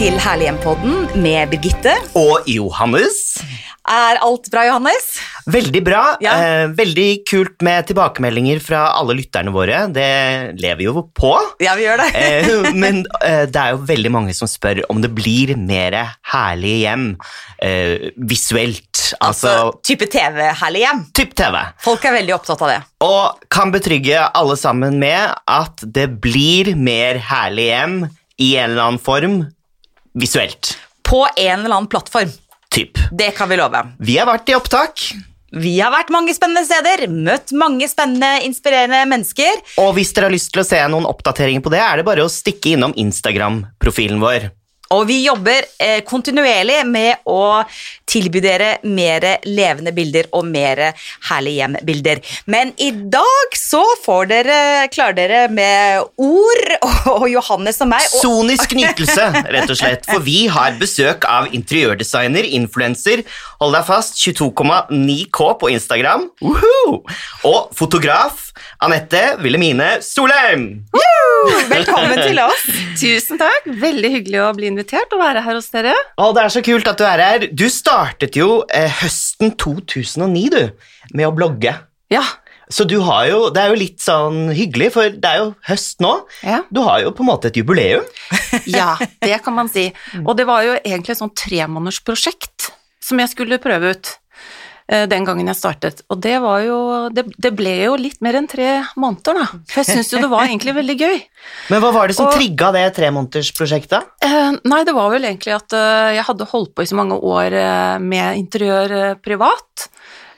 Til Herlig hjem-podden med Birgitte. Og Johannes. Er alt bra, Johannes? Veldig bra. Ja. Eh, veldig kult med tilbakemeldinger fra alle lytterne våre. Det lever jo på. Ja, vi gjør det. Eh, men eh, det er jo veldig mange som spør om det blir mer herlige hjem eh, visuelt. Altså, altså, type TV-Herlig hjem. typ TV. Folk er veldig opptatt av det. Og kan betrygge alle sammen med at det blir mer herlig hjem i en eller annen form visuelt. På en eller annen plattform. Typ. Det kan vi love. Vi har vært i opptak. Vi har vært mange spennende steder, møtt mange spennende, inspirerende mennesker. Og hvis dere har lyst til å se noen oppdateringer på det, er det bare å stikke innom Instagram-profilen vår. Og vi jobber eh, kontinuerlig med å tilby dere mer levende bilder og mer herlige hjem-bilder. Men i dag så får dere, klarer dere med ord og Johannes og meg. Og, Sonisk nytelse, rett og slett. For vi har besøk av interiørdesigner, influenser, hold deg fast, 22,9K på Instagram, Woohoo! og fotograf Anette Wilhelmine Solheim. Velkommen til oss. Tusen takk. Veldig hyggelig å bli invitert og være her hos dere. Å, det er så kult at du er her. Du startet jo eh, høsten 2009, du, med å blogge. Ja. Så du har jo, det er jo litt sånn hyggelig, for det er jo høst nå. Ja. Du har jo på en måte et jubileum. ja, det kan man si. Og det var jo egentlig et sånn tremånedersprosjekt som jeg skulle prøve ut den gangen jeg startet. Og det var jo Det, det ble jo litt mer enn tre måneder, da. For jeg syns jo det var egentlig veldig gøy. Men hva var det som Og- trigga det tremånedersprosjektet? Eh, nei, det var vel egentlig at eh, jeg hadde holdt på i så mange år eh, med interiør eh, privat.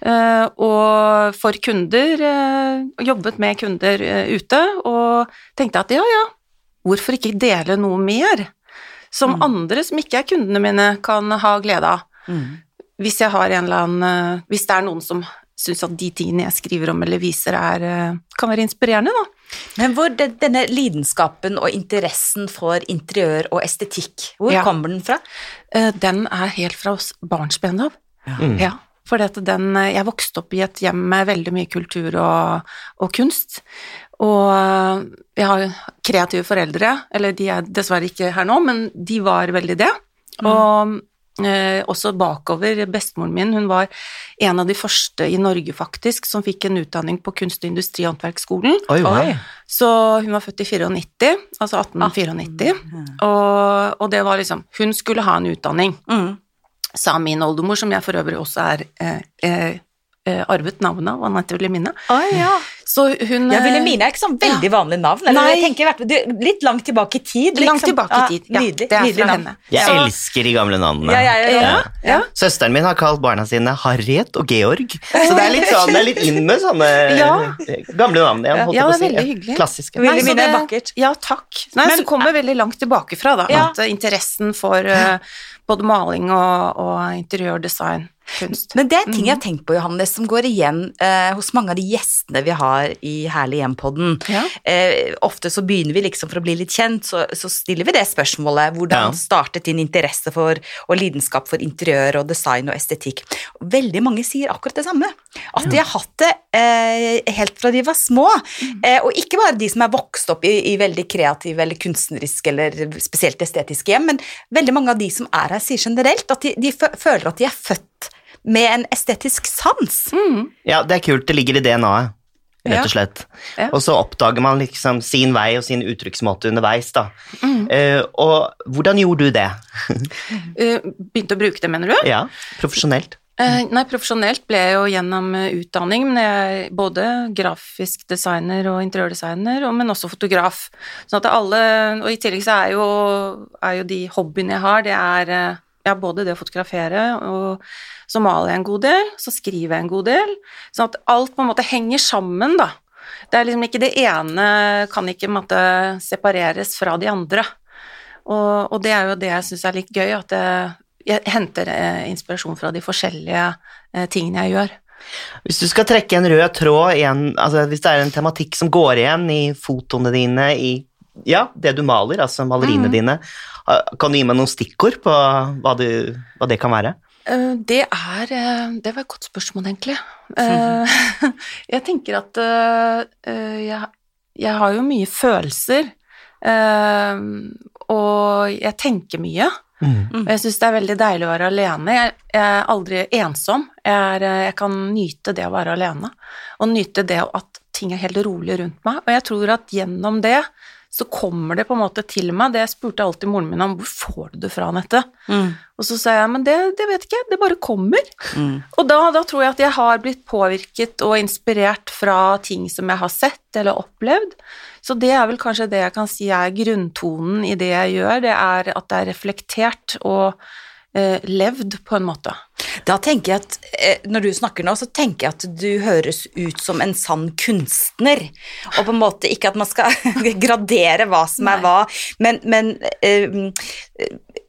Uh, og for kunder, uh, jobbet med kunder uh, ute, og tenkte at ja, ja, hvorfor ikke dele noe mer? Som andre som ikke er kundene mine, kan ha glede av. Hvis jeg har en eller annen eh, Hvis det er noen som syns at de tingene jeg skriver om eller viser, er, eh, kan være inspirerende, da. Men hvor det, denne lidenskapen og interessen for interiør og estetikk, hvor Ja. kommer den fra? Eh, Den er helt fra oss barnsben av. Mm. Ja, for den, jeg vokste opp i et hjem med veldig mye kultur og, og kunst. Og jeg har kreative foreldre, eller de er dessverre ikke her nå, men de var veldig det. Og eh, også bakover, bestemoren min, hun var en av de første i Norge faktisk som fikk en utdanning på Kunst- og industri-håndverksskolen. Så hun var født i 94, altså 1894, og, og det var liksom Hun skulle ha en utdanning Mm. sa min oldemor, som jeg for øvrig også er eh, eh, eh, arvet navnet av, Anette Wilhelmine. Oh, ja. Så hun Ja, eh, Wilhelmine er ikke sånn veldig vanlig navn. Eller? Nei. Jeg tenker, litt langt tilbake i tid. Langt liksom. tilbake i tid, ja. Nydelig, det er nydelig navn. henne. Jeg Så- elsker de gamle navnene. Ja, ja, ja, ja. Ja. Søsteren min har kalt barna sine Harriet og Georg, så det er litt, sånn, det er litt inn med sånne Ja. eh, gamle navn igjen. Ja, det er veldig hyggelig. Klassiske. Wilhelmine er vakkert. Ja, takk. Nei, Men- så kommer veldig langt tilbake fra, da. Ja. At eh, interessen for uh, både maling og, og interiørdesign, kunst. Men det er ting jeg har tenkt på, Johannes, som går igjen eh, hos mange av de gjestene vi har i Herlig hjem-podden. Ja. Eh, ofte så begynner vi liksom for å bli litt kjent, så, så stiller vi det spørsmålet. Hvordan Ja. startet din interesse for og lidenskap for interiør og design og estetikk? Veldig mange sier akkurat det samme. At de har hatt det eh, helt fra de var små. Eh, og ikke bare de som er vokst opp i, i veldig kreative eller kunstneriske eller spesielt estetiske hjem, men veldig mange av de som er her, sier generelt at de, de føler at de er født med en estetisk sans. Mm. Ja, det er kult. Det ligger i DNA-et, rett og slett. Ja. Og så oppdager man liksom sin vei og sin uttrykksmåte underveis, da. Mm. Uh, og hvordan gjorde du det? Eh, begynte å bruke det, mener du? Ja, profesjonelt. Eh, nei, profesjonelt ble jeg jo gjennom utdanning, men jeg er både grafisk designer og interiørdesigner, men også fotograf. Sånn at alle, og i tillegg så er jo, er jo de hobbyene jeg har, det er ja, både det å fotografere, og så maler jeg en god del, så skriver jeg en god del, sånn at alt på en måte henger sammen, da. Det er liksom ikke det ene kan ikke måte separeres fra de andre. Og, og det er jo det jeg syns er litt gøy, at jeg, jeg henter eh, inspirasjon fra de forskjellige eh, tingene jeg gjør. Hvis du skal trekke en rød tråd igjen, altså hvis det er en tematikk som går igjen i fotoene dine, i ja, det du maler, altså maleriene mm. dine, kan du gi meg noen stikkord på hva, du, hva det kan være? Eh, Det er eh, Det var et godt spørsmål, egentlig. Eh, Jeg tenker at jeg, jeg har jo mye følelser. og jeg tenker mye. Mm. Og jeg syns det er veldig deilig å være alene. Jeg, er aldri ensom. Jeg, er, jeg kan nyte det å være alene, og nyte det at ting er helt rolig rundt meg. Og jeg tror at gjennom det så kommer det på en måte til meg. Det jeg spurte alltid moren min om, hvor får du det fra, Anette? Mm. Og så sa jeg, men det, det vet ikke jeg, det bare kommer. Mm. Og da, da tror jeg at jeg har blitt påvirket og inspirert fra ting som jeg har sett eller opplevd. Så det er vel kanskje det jeg kan si er grunntonen i det jeg gjør, det er at det er reflektert og levd på en måte. Da tenker jeg at eh, Når du snakker nå, så tenker jeg at du høres ut som en sann kunstner. Og på en måte ikke at man skal gradere hva som er hva, men, men eh,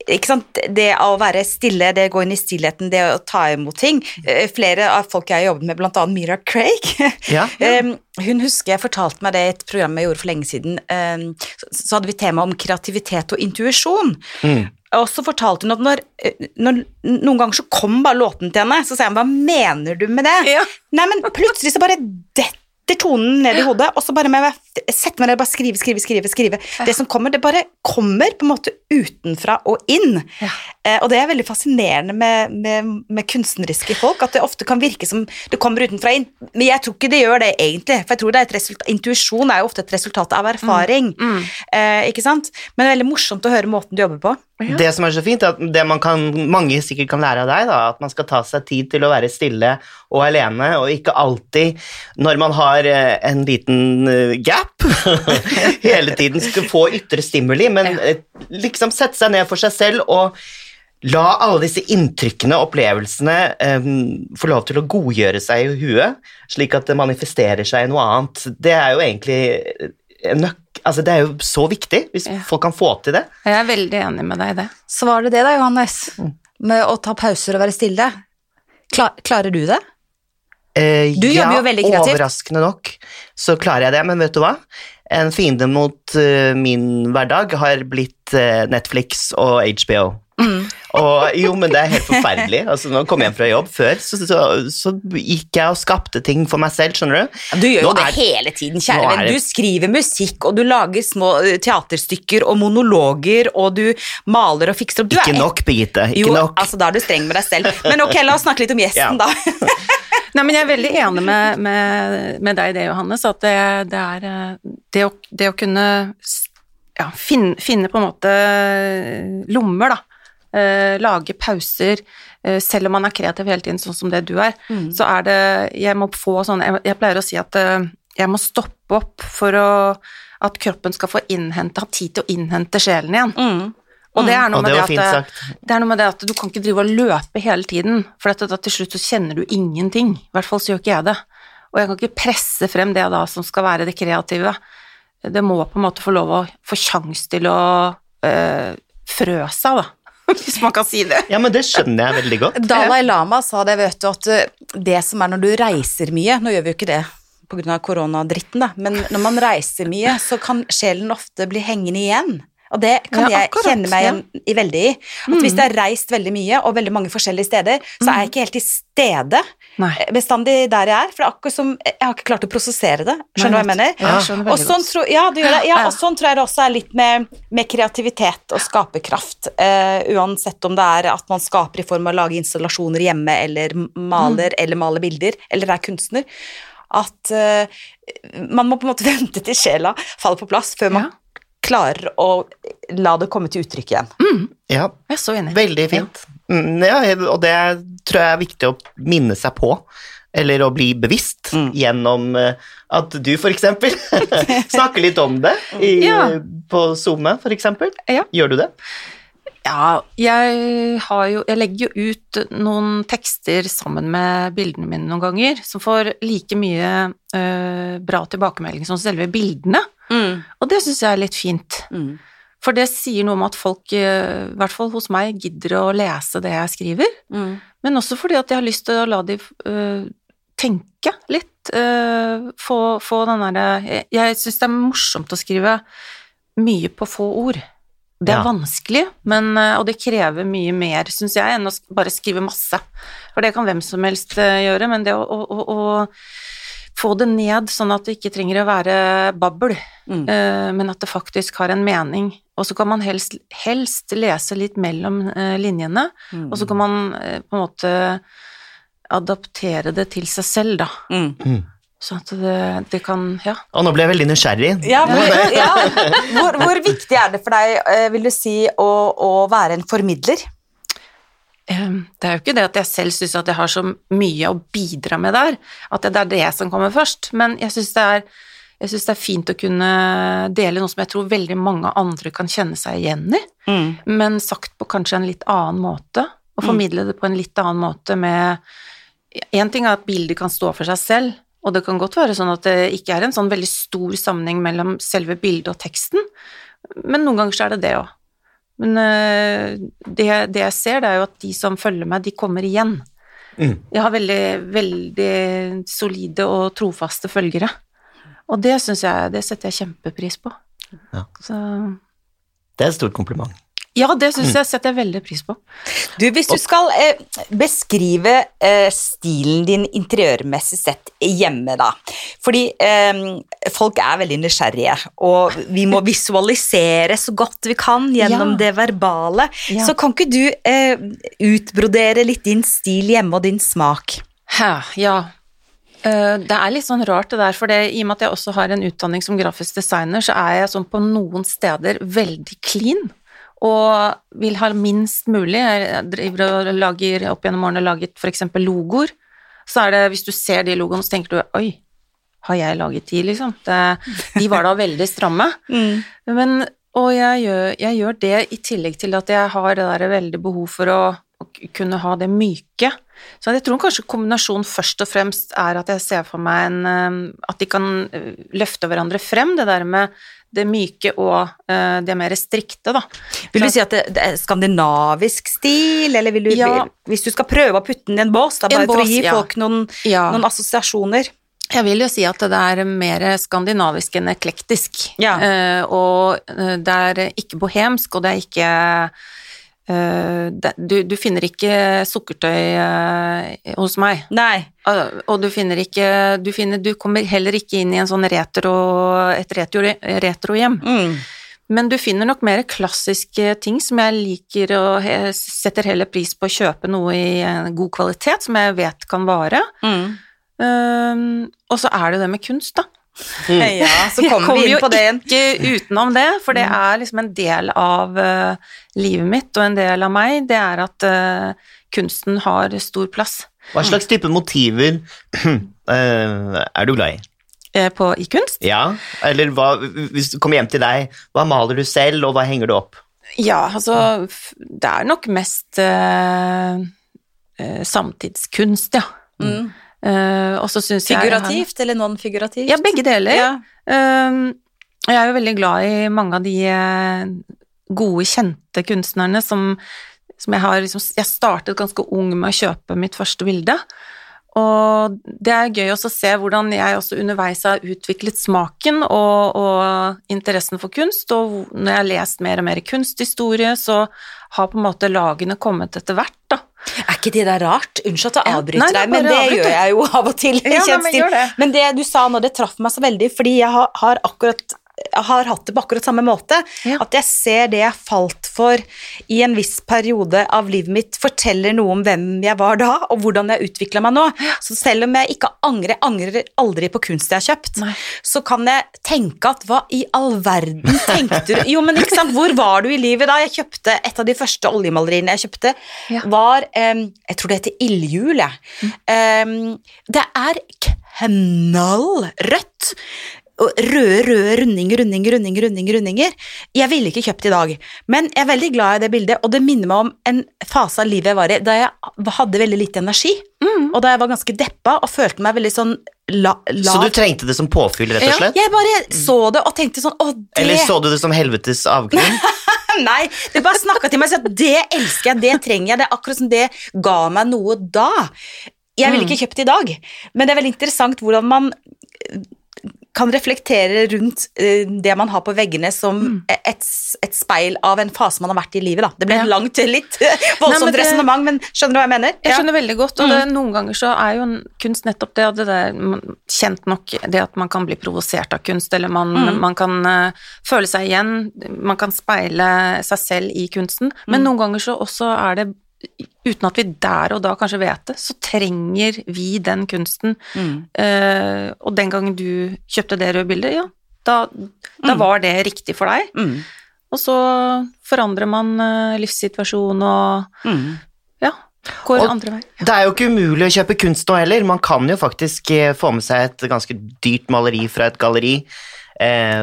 ikke sant? Det å være stille, det å gå inn i stillheten, det å ta imot ting. Eh, Flere av folk jeg har jobbet med, annet Mira Craig, Ja. ja. hun husker jeg fortalte meg det i et program jeg gjorde for lenge siden. Så, så hadde vi tema om kreativitet og intuisjon. Mm. Og så fortalte hun at når, når, noen ganger så kom bare låten til henne, så sa hun hva mener du med det? Ja. Nei, men plutselig så bare detter tonen ned i hodet, og så bare jeg sette meg ned og bare skrive, skrive, skrive. skrive. Det som kommer, det bare kommer på en måte utenfra og inn. Ja. Eh, og det er veldig fascinerende med, med, med kunstneriske folk, at det ofte kan virke som det kommer utenfra og inn. Men jeg tror ikke det gjør det egentlig, for jeg tror det er et resultat, intuisjon er jo ofte et resultat av erfaring. Mm. Eh, ikke sant? Men det er veldig morsomt å høre måten du jobber på. Ja. Det som er så fint, er at det man kan, mange sikkert kan lære av deg, da, at man skal ta seg tid til å være stille og alene, og ikke alltid når man har eh, en liten eh, gap, hele tiden skal få ytre stimuli, men Ja. eh, liksom sette seg ned for seg selv og la alle disse inntrykkene og opplevelsene um, få lov til å godgjøre seg i huet, slik at det manifesterer seg i noe annet. Det er jo egentlig en. Altså, det er jo så viktig, hvis Ja. folk kan få til det. Jeg er veldig enig med deg i det. Så var det det da, Johannes, med å ta pauser og være stille. Klar, klarer du det? Eh, Du jobber jo veldig kreativt. Overraskende nok så klarer jeg det, men vet du hva? En fiende mot uh, min hverdag har blitt uh, Netflix og HBO. Mm. Og jo, men det er helt forferdelig. Altså, når jeg kom hjem fra jobb før, så, så, så gikk jeg og skapte ting for meg selv, skjønner du? Du gjør jo Nå det er- hele tiden, kjære venn. det- Du skriver musikk, og du lager små eh, teaterstykker og monologer, og du maler og fikser opp. Du Ikke er- nok, Birgitte. Ikke Jo, nok. altså da er du streng med deg selv. Men ok, la oss snakke litt om gjesten, Ja. da. Nei, men jeg er veldig enig med, med, med deg i det, Johannes, at det, det er eh, det å, det å kunne ja, finne, finne på en måte lommer, da. Eh, lage pauser, eh, selv om man er kreativ hele tiden, sånn som det du er, så er det Jeg må få sånn jeg, jeg pleier å si at eh, jeg må stoppe opp for å at kroppen skal få innhente, ha tid til å innhente sjelen igjen. Mm. Og det er noe Og med det det, at det er noe med det at du kan ikke drive og løpe hele tiden, for at da til slutt så kjenner du ingenting. I hvert fall så gjør ikke jeg det. Og jeg kan ikke presse frem det da som skal være det kreative. Det må på en måte få lov å få sjanse til å øh, frø seg, da. Hvis man kan si det. Ja, men det skjønner jeg veldig godt. Dalai Lama sa det, vet du, at uh, det som er når du reiser mye Nå gjør vi jo ikke det pga. koronadritten, da, men når man reiser mye, så kan sjelen ofte bli hengende igjen. Og det kan Ja, jeg kjenne meg ja. igjen i veldig i. At hvis jeg har reist veldig mye, og veldig mange forskjellige steder, så er jeg ikke helt til stede Nei. eh, bestandig der jeg er. For det er akkurat som Jeg har ikke klart å prosessere det. Skjønner du hva jeg mener? Ja, jeg Og sånn, godt. ja, gjør det. Ja, og sånn tror jeg det også er litt med, med kreativitet og skaperkraft. Uh, uansett om det er at man skaper i form av å lage installasjoner hjemme, eller maler, Mm. eller maler bilder, eller er kunstner. At uh, man må på en måte vente til sjela faller på plass før man. Klarer å la det komme til uttrykk igjen. Ja, Jeg er så enig. veldig fint. Mm, ja, og det tror jeg er viktig å minne seg på. Eller å bli bevisst Mm. gjennom eh, at du eksempel snakker litt om det i, Ja. på SoMe, eksempel. Ja. Gjør du det? Ja, jeg har jo Jeg legger jo ut noen tekster sammen med bildene mine noen ganger, som får like mye øh, bra tilbakemelding som selve bildene. Og det syns jeg er litt fint. Mm. For det sier noe om at folk, øh, i hvert fall hos meg, gidder å lese det jeg skriver. Mm. Men også fordi at jeg har lyst til å la de uh, tenke litt. Uh, få, få den derre Jeg, jeg syns det er morsomt å skrive mye på få ord. Det er Ja. vanskelig, men, og det krever mye mer, syns jeg, enn å bare skrive masse. For det kan hvem som helst gjøre, men det å, å, å få det ned sånn at det ikke trenger å være babbel, Mm. øh, men at det faktisk har en mening, og så kan man helst, helst lese litt mellom eh, linjene, og så kan man eh, på en måte adaptere det til seg selv, da. Mm. Sånn at det, det kan Ja. Og nå ble jeg veldig nysgjerrig. Ja, hvor, ja. Hvor, hvor viktig er det for deg, vil du si, å, å være en formidler? Det er jo ikke det at jeg selv syns at jeg har så mye å bidra med der, at det er det som kommer først, men jeg syns det, det er fint å kunne dele noe som jeg tror veldig mange andre kan kjenne seg igjen i, men sagt på kanskje en litt annen måte, og formidle det på en litt annen måte med En ting er at bildet kan stå for seg selv, og det kan godt være sånn at det ikke er en sånn veldig stor sammenheng mellom selve bildet og teksten, men noen ganger så er det det òg. Men øh, det, det jeg ser, det er jo at de som følger meg, de kommer igjen. Mm. Jeg har veldig, veldig solide og trofaste følgere. Og det syns jeg Det setter jeg kjempepris på. Ja. Så Det er et stort kompliment. Ja, det syns jeg setter jeg veldig pris på. Du, hvis du skal eh, beskrive eh, stilen din interiørmessig sett hjemme, da. Fordi eh, folk er veldig nysgjerrige, og vi må visualisere så godt vi kan gjennom Ja. det verbale. Ja. Så kan ikke du eh, utbrodere litt din stil hjemme og din smak? Hæ, ja. Eh, Det er litt sånn rart det der, for det, i og med at jeg også har en utdanning som grafisk designer, så er jeg sånn på noen steder veldig clean. Og vil ha minst mulig. Jeg driver og lager opp gjennom årene laget f.eks. logoer. Så er det, hvis du ser de logoene, så tenker du oi, har jeg laget de, liksom? Det, de var da veldig stramme. Men, og jeg gjør, jeg gjør det i tillegg til at jeg har det der veldig behov for å, å kunne ha det myke. Så jeg tror kanskje kombinasjonen først og fremst er at jeg ser for meg en eh, At de kan eh, løfte hverandre frem, det der med det myke og eh, det mer strikte, da. Vil du Så- si at det, er skandinavisk stil, eller vil du, Ja. hvis du skal prøve å putte den i en bås, da, bare for å bås, gi ja. folk noen, Ja. noen assosiasjoner? Jeg vil jo si at det er mer skandinavisk enn eklektisk. Ja. Uh, og eh, det er ikke bohemsk, og det er ikke uh, det, du, du finner ikke sukkertøy uh, hos meg. Nei. Og du finner ikke du, finner, du kommer heller ikke inn i en sånn retro, et retro, retrohjem. Mm. Men du finner nok mer klassiske ting som jeg liker og setter heller pris på å kjøpe noe i god kvalitet, som jeg vet kan vare. Mm. Um, og så er det det med kunst, da. Ja, så kommer, kommer vi inn på det igjen. ikke utenom det, for det er liksom en del av eh, livet mitt, og en del av meg, det er at eh, kunsten har stor plass Hva slags type motiver eh, er du glad i? på, i kunst. Ja, eller hva, hvis du kommer hjem til deg, hva maler du selv, og hva henger du opp? Ja, altså, det er nok mest samtidskunst, ja. Mm. Så syns jeg Figurativt eller non-figurativt? Ja, begge deler. Ja. Um, og jeg er jo veldig glad i mange av de eh, gode, kjente kunstnerne som, som jeg har liksom Jeg startet ganske ung med å kjøpe mitt første bilde. Og det er gøy også å se hvordan jeg også underveis har utviklet smaken og, og interessen for kunst, og når jeg har lest mer og mer kunsthistorie, så har på en måte lagene kommet etter hvert, da. Er ikke det der rart? Unnskyld at jeg Ja. avbryter Nei, det er deg, men det avbryter. gjør jeg jo av og til. Ja, nei, men det. men det du sa nå, det traff meg så veldig, fordi jeg har, har akkurat har hatt det på akkurat samme måte. Ja. At jeg ser det jeg falt for i en viss periode av livet mitt, forteller noe om hvem jeg var da, og hvordan jeg utvikla meg nå. Så selv om jeg ikke angrer, angrer aldri på kunst jeg har kjøpt, Nei. så kan jeg tenke at hva i all verden tenkte du Jo, men ikke sant, hvor var du i livet da? Jeg kjøpte et av de første oljemaleriene jeg kjøpte, Ja. var um, Jeg tror det heter Ildhjul, jeg. Em, det er knallrødt. Og røde, røde rundinger, rundinger, rundinger, rundinger, rundinger. Jeg ville ikke kjøpt i dag, men jeg er veldig glad i det bildet, og det minner meg om en fase av livet jeg var i da jeg hadde veldig lite energi, og da jeg var ganske deppa og følte meg veldig sånn la, Så du trengte det som påfyll, rett og Ja, slett? Jeg bare så det og tenkte sånn Å, det Eller så du det som helvetes avgrunn? Nei, det bare snakka til meg og sa at det elsker jeg, det trenger jeg. Det er akkurat som det ga meg noe da. Jeg ville ikke kjøpt det i dag, men det er veldig interessant hvordan man kan reflektere rundt eh, det man har på veggene som Mm. et, et speil av en fase man har vært i livet. Da. Det ble Ja. langt, litt voldsomt men resonnement, men skjønner du hva jeg mener? Jeg Ja. skjønner veldig godt, og det, noen ganger så er jo kunst nettopp det, og det der kjent nok det at man kan bli provosert av kunst, eller man, man kan uh, føle seg igjen, man kan speile seg selv i kunsten, men noen ganger så også er det Uten at vi der og da kanskje vet det, så trenger vi den kunsten. Mm. Eh, og den gangen du kjøpte det røde bildet, ja, da, da var det riktig for deg. Mm. Og så forandrer man eh, livssituasjon og Mm. ja, går Og- andre vei. Det er jo ikke umulig å kjøpe kunst nå heller. Man kan jo faktisk eh, få med seg et ganske dyrt maleri fra et galleri.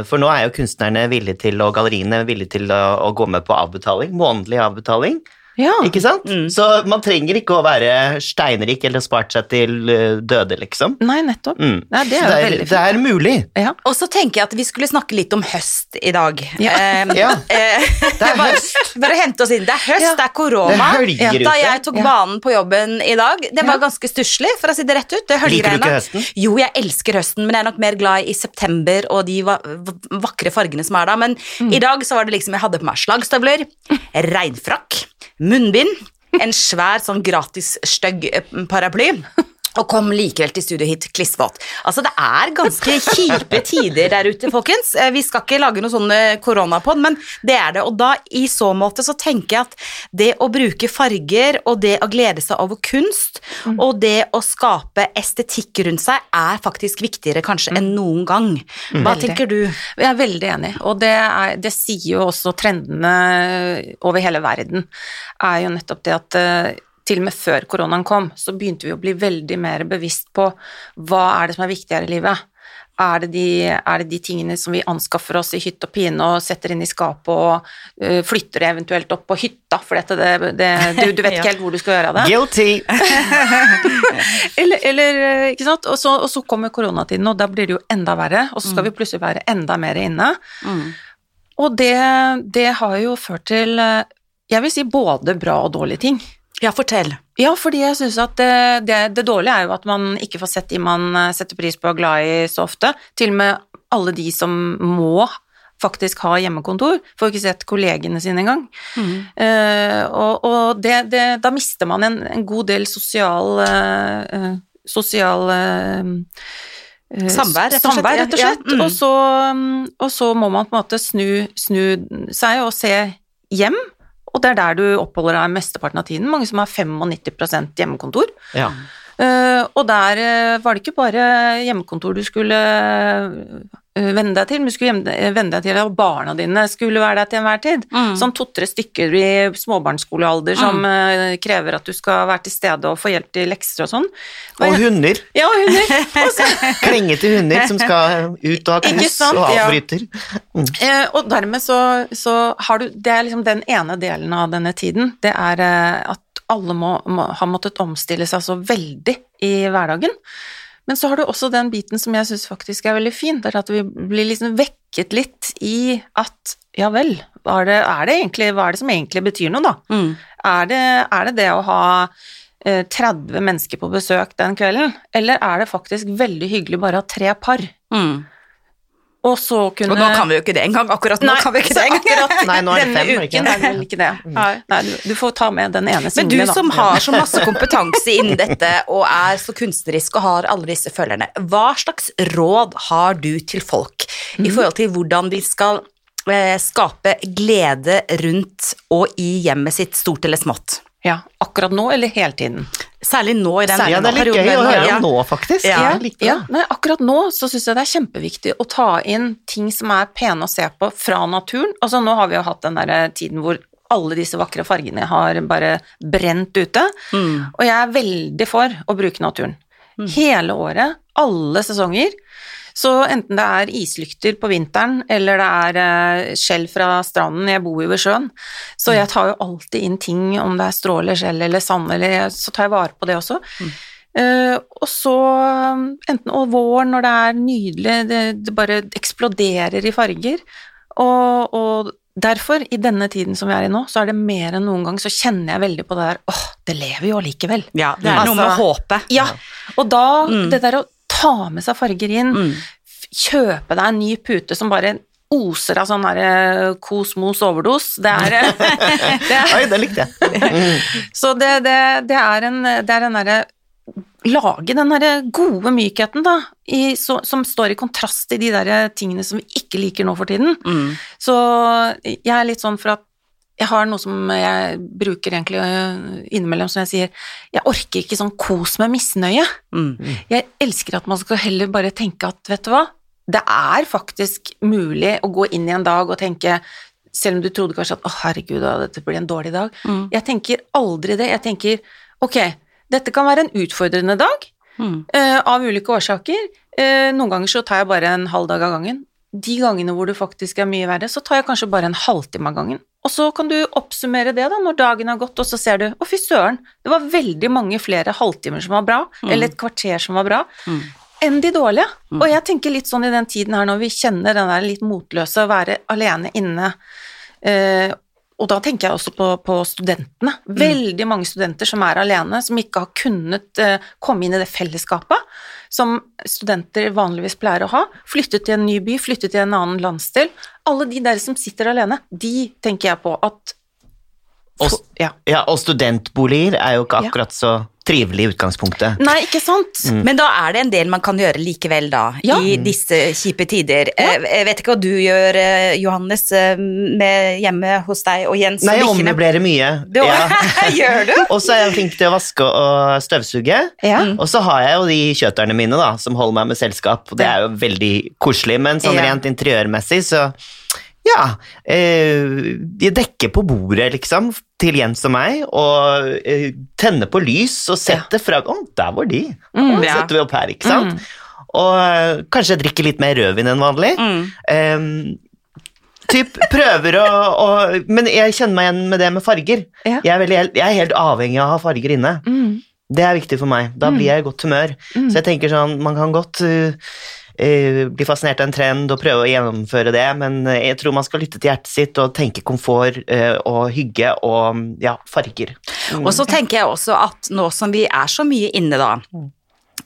For nå er jo kunstnerne villige til, og galleriene villige til å, å gå med på avbetaling. Månedlig avbetaling. Ja. Ikke sant? Mm. Så man trenger ikke å være steinrik eller spart seg til eh, døde, liksom. Nei, nettopp. Mm. Ja, det er det, er, det er mulig. Ja. Og så tenker jeg at vi skulle snakke litt om høst i dag. Ja. Eh, Ja. eh, Det er høst. bare hente oss inn. Det er høst, Ja. det er korona. Da jeg tok Ja. banen på jobben i dag, det var ganske stusslig, for å si det rett ut. Det Liker du ikke høsten? Jo, jeg elsker høsten, men jeg er nok mer glad i september og de va vakre fargene som er da. Men Mm. i dag så var det liksom jeg hadde på meg slagstøvler, regnfrakk, munnbind, en svær sånn gratis stygg eh, paraply. Og kom likevel til studio hit klissvåt. Altså, det er ganske kjipe tider der ute, folkens. Eh, Vi skal ikke lage noe sånn eh, koronapod, men det er det. Og da, i så måte, så tenker jeg at det å bruke farger, og det å glede seg over kunst, og det å skape estetikk rundt seg, er faktisk viktigere kanskje enn noen gang. Hva Veldig. tenker du? Jeg er veldig enig, og det, er, det sier jo også trendene over hele verden, er jo nettopp det at eh, til og med før koronaen kom, så begynte vi å bli veldig mer bevisst på hva er det som er viktigere i livet. Er det, de, er det de tingene som vi anskaffer oss i hytt og pine og setter inn i skapet og uh, flytter eventuelt opp på hytta, for dette, det, det, du, du vet ikke helt hvor du skal gjøre av det? Guilty. Eller, eller eh, ikke sant? Og så, og så kommer koronatiden, og da blir det jo enda verre, og så skal vi plutselig være enda mer inne. Og det, det har jo ført til eh, jeg vil si både bra og dårlige ting. Ja, fortell. Ja, fordi jeg syns at det, det, det dårlige er jo at man ikke får sett de man eh, setter pris på og er glad i så ofte. Til og med alle de som må faktisk ha hjemmekontor, får ikke sett kollegene sine engang. Eh, og og det, det, da mister man en, en god del sosial uh, Sosial eh, Samvær, rett og slett. Samvær, rett og Ja, mm. Og, så, mm, og så må man på en måte snu, snu seg og se hjem, og det er der du oppholder deg mesteparten av tiden. Mange som har 95% hjemmekontor. Ja. Uh, og der uh, var det ikke bare hjemmekontor du skulle venne deg til, men du skulle eh, venne deg til at barna dine skulle være der til enhver tid. Mm. Sånn to-tre stykker i småbarnsskolealder som mm. krever at du skal være til stede og få hjelp til lekser og sånn. Og hunder. Ja, og hunder. Klengete hunder som skal ut og ha kos og Ja. avbryter. Eh, og dermed så, så har du Det er liksom den ene delen av denne tiden. Det er eh, at alle må, må ha måttet omstille seg så veldig i hverdagen. Men så har du også den biten som jeg syns faktisk er veldig fin, det er at vi blir liksom vekket litt i at ja vel, hva er det, er det egentlig, hva er det som egentlig betyr noe, da? Mm. Er det, er det det å ha eh, 30 mennesker på besøk den kvelden, eller er det faktisk veldig hyggelig bare å ha tre par? Mm. Og så kunne Og nå kan vi jo ikke det engang. Akkurat nå Nei, kan vi ikke det engang. Nei, nå er det fem, ikke uken er vel ikke det. Nei, du, du får ta med den ene Men single, du da. som har så masse kompetanse innen dette og er så kunstnerisk og har alle disse følgerne, hva slags råd har du til folk i forhold til hvordan de skal eh, skape glede rundt og i hjemmet sitt, stort eller smått? Ja, akkurat nå eller hele tiden? Særlig nå i den Særlig Ja, det er litt perioden. gøy å høre Ja. om nå, faktisk. Ja. Ja, nei, akkurat nå så syns jeg det er kjempeviktig å ta inn ting som er pene å se på fra naturen. Altså nå har vi jo hatt den der tiden hvor alle disse vakre fargene har bare brent ute. Mm. Og jeg er veldig for å bruke naturen. Hele året, alle sesonger. Så enten det er islykter på vinteren, eller det er eh, skjell fra stranden, jeg bor jo ved sjøen, så jeg tar jo alltid inn ting, om det er strå eller skjell eller sand, eller så tar jeg vare på det også. Eh, og så um, enten og våren når det er nydelig, det, det bare eksploderer i farger, og, og derfor, i denne tiden som vi er i nå, så er det mer enn noen gang, så kjenner jeg veldig på det der, åh, det lever jo allikevel. Ja, det er noe Altså- med håpet. Ja, og da, Mm. det der å ta med seg farger inn, Mm. kjøpe deg en ny pute som bare oser av sånn derre kosmos overdos. Det er, det er Oi, det likte jeg. Så det, det, det er en det er den derre Lage den derre gode mykheten, da, i, så, som står i kontrast til de der tingene som vi ikke liker nå for tiden. Mm. Så jeg er litt sånn for at jeg har noe som jeg bruker egentlig øh, innimellom, som jeg sier Jeg orker ikke sånn kos med misnøye. Mm. Jeg elsker at man skal heller bare tenke at, vet du hva, det er faktisk mulig å gå inn i en dag og tenke selv om du trodde kanskje at å herregud, dette blir en dårlig dag. Mm. Jeg tenker aldri det. Jeg tenker ok, dette kan være en utfordrende dag Mm. uh, av ulike årsaker. Uh, noen ganger så tar jeg bare en halv dag av gangen. De gangene hvor det faktisk er mye verre, så tar jeg kanskje bare en halvtime av gangen. Og så kan du oppsummere det da, når dagen har gått, og så ser du å fy søren, det var veldig mange flere halvtimer som var bra, eller et kvarter som var bra, Mm. enn de dårlige. Og jeg tenker litt sånn i den tiden her når vi kjenner den der litt motløse, å være alene inne, eh, og da tenker jeg også på, på studentene. Veldig mange studenter som er alene, som ikke har kunnet eh, komme inn i det fellesskapet som studenter vanligvis pleier å ha. Flyttet til en ny by, flyttet til en annen landsdel. Alle de der som sitter alene, de tenker jeg på at for, ja. ja, og studentboliger er jo ikke akkurat så trivelig i utgangspunktet. Nei, ikke sant? Men da er det en del man kan gjøre likevel, da, Ja. i disse kjipe tider. Ja. Jeg vet ikke hva du gjør, eh, Johannes, eh, med hjemme hos deg og Jens Nei, jeg ommøblerer mye. Du- gjør du? Og så er jeg flink til å vaske og støvsuge. Ja. Og så har jeg jo de kjøterne mine da, som holder meg med selskap, og det er jo veldig koselig, men sånn Ja. rent interiørmessig så ja, eh, de dekker på bordet, liksom, til Jens og meg, og eh, tenner på lys og setter fra Å, der var de! Mm, Og ja. setter vi opp her, ikke sant? Og eh, kanskje jeg drikker litt mer rødvin enn vanlig. Mm. Eh, typ prøver å, å Men jeg kjenner meg igjen med det med farger. Ja. Jeg, er veldig, jeg er helt avhengig av å ha farger inne. Mm. Det er viktig for meg. Da blir jeg i godt humør. Så jeg tenker sånn, man kan godt uh, bli fascinert av en trend og prøve å gjennomføre det, men uh, jeg tror man skal lytte til hjertet sitt og tenke komfort uh, og hygge og ja, farger. Og så tenker jeg også at nå som vi er så mye inne da,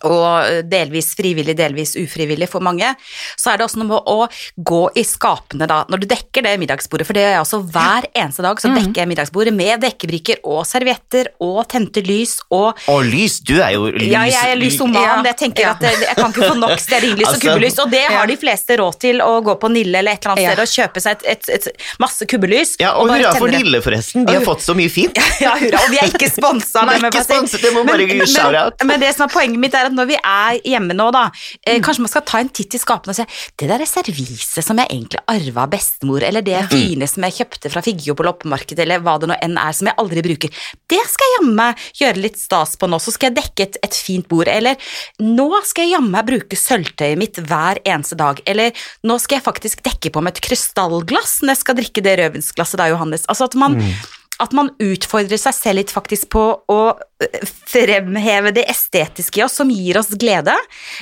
og delvis frivillig, delvis ufrivillig for mange, så er det også noe med å gå i skapene da, når du dekker det middagsbordet, for det gjør jeg også hver eneste dag, så dekker jeg middagsbordet med dekkebrikker og servietter og tente lys og Og lys, du er jo lys... ja, jeg er lysoman. Ja. Jeg tenker Ja. at jeg, jeg kan ikke få nok stearinlys og Altså, kubbelys, og det ja. har de fleste råd til å gå på Nille eller et eller annet Ja. sted og kjøpe seg et, et, et masse kubbelys. Ja, og og hurra for. Nille, forresten. De har fått så mye fint. Ja, hurra. Og vi er ikke sponsa. Nei, ikke sponset, det må bare shout-out. men, men det som er poenget mitt, er at når vi er hjemme nå, da, eh, Mm. kanskje man skal ta en titt i skapene og se det der er serviset som jeg egentlig arva av bestemor, eller det Mm. fine som jeg kjøpte fra Figgjo på loppemarkedet, eller hva det nå enn er som jeg aldri bruker. Det skal jeg jammen gjøre litt stas på nå, så skal jeg dekke et, et fint bord. Eller nå skal jeg jammen bruke sølvtøyet mitt hver eneste dag. Eller nå skal jeg faktisk dekke på med et krystallglass når jeg skal drikke det rødvinsglasset da, Johannes. Altså at man at man utfordrer seg selv litt faktisk på å øh, fremheve det estetiske i oss som gir oss glede.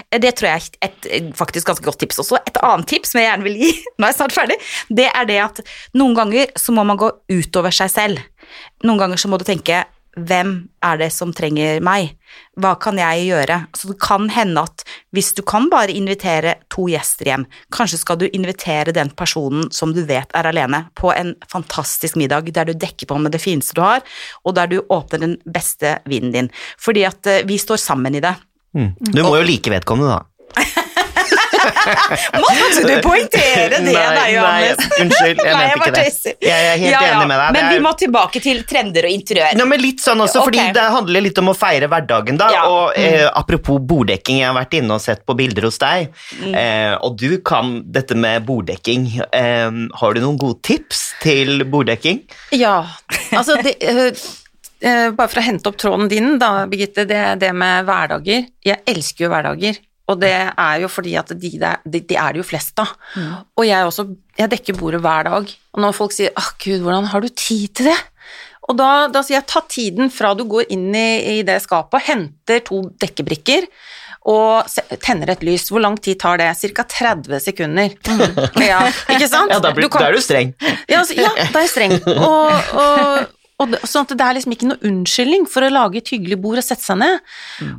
Eh, Det tror jeg er et faktisk ganske godt tips. Også et annet tips som jeg gjerne vil gi, nå er jeg snart ferdig, det er det at noen ganger så må man gå utover seg selv. Noen ganger så må du tenke hvem er det som trenger meg? Hva kan jeg gjøre? Så det kan hende at hvis du kan bare invitere to gjester hjem, kanskje skal du invitere den personen som du vet er alene, på en fantastisk middag der du dekker på med det fineste du har, og der du åpner den beste vinen din. Fordi at eh, vi står sammen i det. Mm. Du må jo like vedkommende, da. Måtte du poengtere det, Nei, da, nei, unnskyld, jeg Nei, mente ikke det. tøyser. Jeg er helt Ja, ja, enig med deg. Men er... vi må tilbake til trender og interiør. Nå, men litt sånn også, fordi okay. det handler litt om å feire hverdagen, da. Ja. Og eh, apropos borddekking, jeg har vært inne og sett på bilder hos deg, Mm. eh, og du kan dette med borddekking. Eh, har du noen gode tips til borddekking? Ja, altså det, øh, øh, Bare for å hente opp tråden din, da, Birgitte. Det, det med hverdager. Jeg elsker jo hverdager. Og det er jo fordi at de, der, de, de er det jo flest av. Og jeg også, jeg dekker bordet hver dag. Og når folk sier 'Å, gud, hvordan har du tid til det?' Og da, da sier jeg ta tiden fra du går inn i, i det skapet, henter to dekkebrikker og tenner et lys. Hvor lang tid tar det? Ca. 30 sekunder. Ja, ikke sant? Ja, da, blir, Du kan- da er du streng. ja, altså, ja, da er jeg streng. Og, og, Og det, sånn at det er liksom ikke noe unnskyldning for å lage et hyggelig bord og sette seg ned.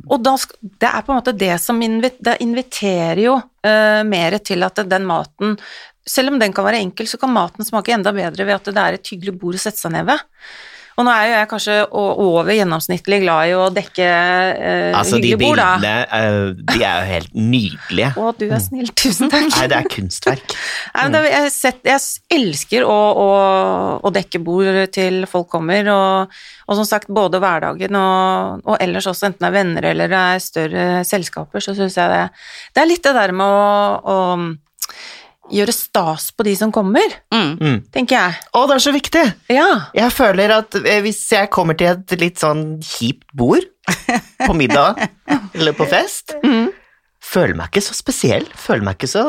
Og da, det er på en måte det som invi, det inviterer jo uh, mer til at den maten Selv om den kan være enkel, så kan maten smake enda bedre ved at det er et hyggelig bord å sette seg ned ved. Og nå er jo jeg kanskje over gjennomsnittlig glad i å dekke uh, Altså, de hyggelige bord, da. bildene, eh, de er jo helt nydelige. Å, du er snill. Tusen takk. Nei, det er kunstverk. Nei, men det, jeg, sett, jeg elsker å, å, å dekke bord til folk kommer, og, og som sagt, både hverdagen og, og ellers også, enten det er venner eller det er større selskaper, så syns jeg det Det er litt det der med å, å gjøre stas på de som kommer, Mm. Mm. tenker jeg. Å, det er så viktig! Ja. Jeg føler at eh, hvis jeg kommer til et litt sånn kjipt bord på middag eller på fest, Mm. føler meg ikke så spesiell, føler meg ikke så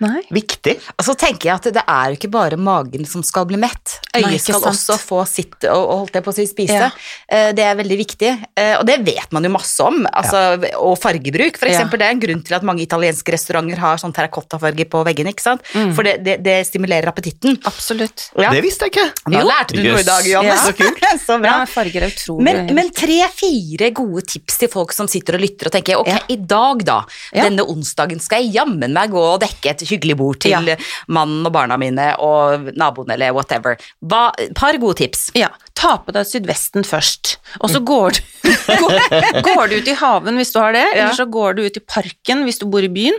Nei. viktig. Og så tenker jeg at det er jo ikke bare magen som skal bli mett. Øyet Nei, skal sant. også få sitt og, og holdt jeg på å si spise. Ja. Eh, Det er veldig viktig, Eh, og det vet man jo masse om. Altså, Og fargebruk, for Ja. eksempel. Det er en grunn til at mange italienske restauranter har sånn terrakottafarge på veggene, ikke sant? Mm. For det, det, det stimulerer appetitten. Absolutt. Ja. Det visste jeg ikke. Da Jo. lærte du noe i dag. Johannes. Ja. Så kult. så bra. Ja, farger er utrolig Men, men tre-fire gode tips til folk som sitter og lytter og tenker ok, Ja. i dag da, Ja. denne onsdagen skal jeg jammen meg gå og dekke et hyggelig bord til Ja. mannen og barna mine og naboen eller whatever. Hva, par gode tips. Ja, ta på deg sydvesten først, og så går du, går, går du ut i haven hvis du har det, eller så går du ut i parken hvis du bor i byen,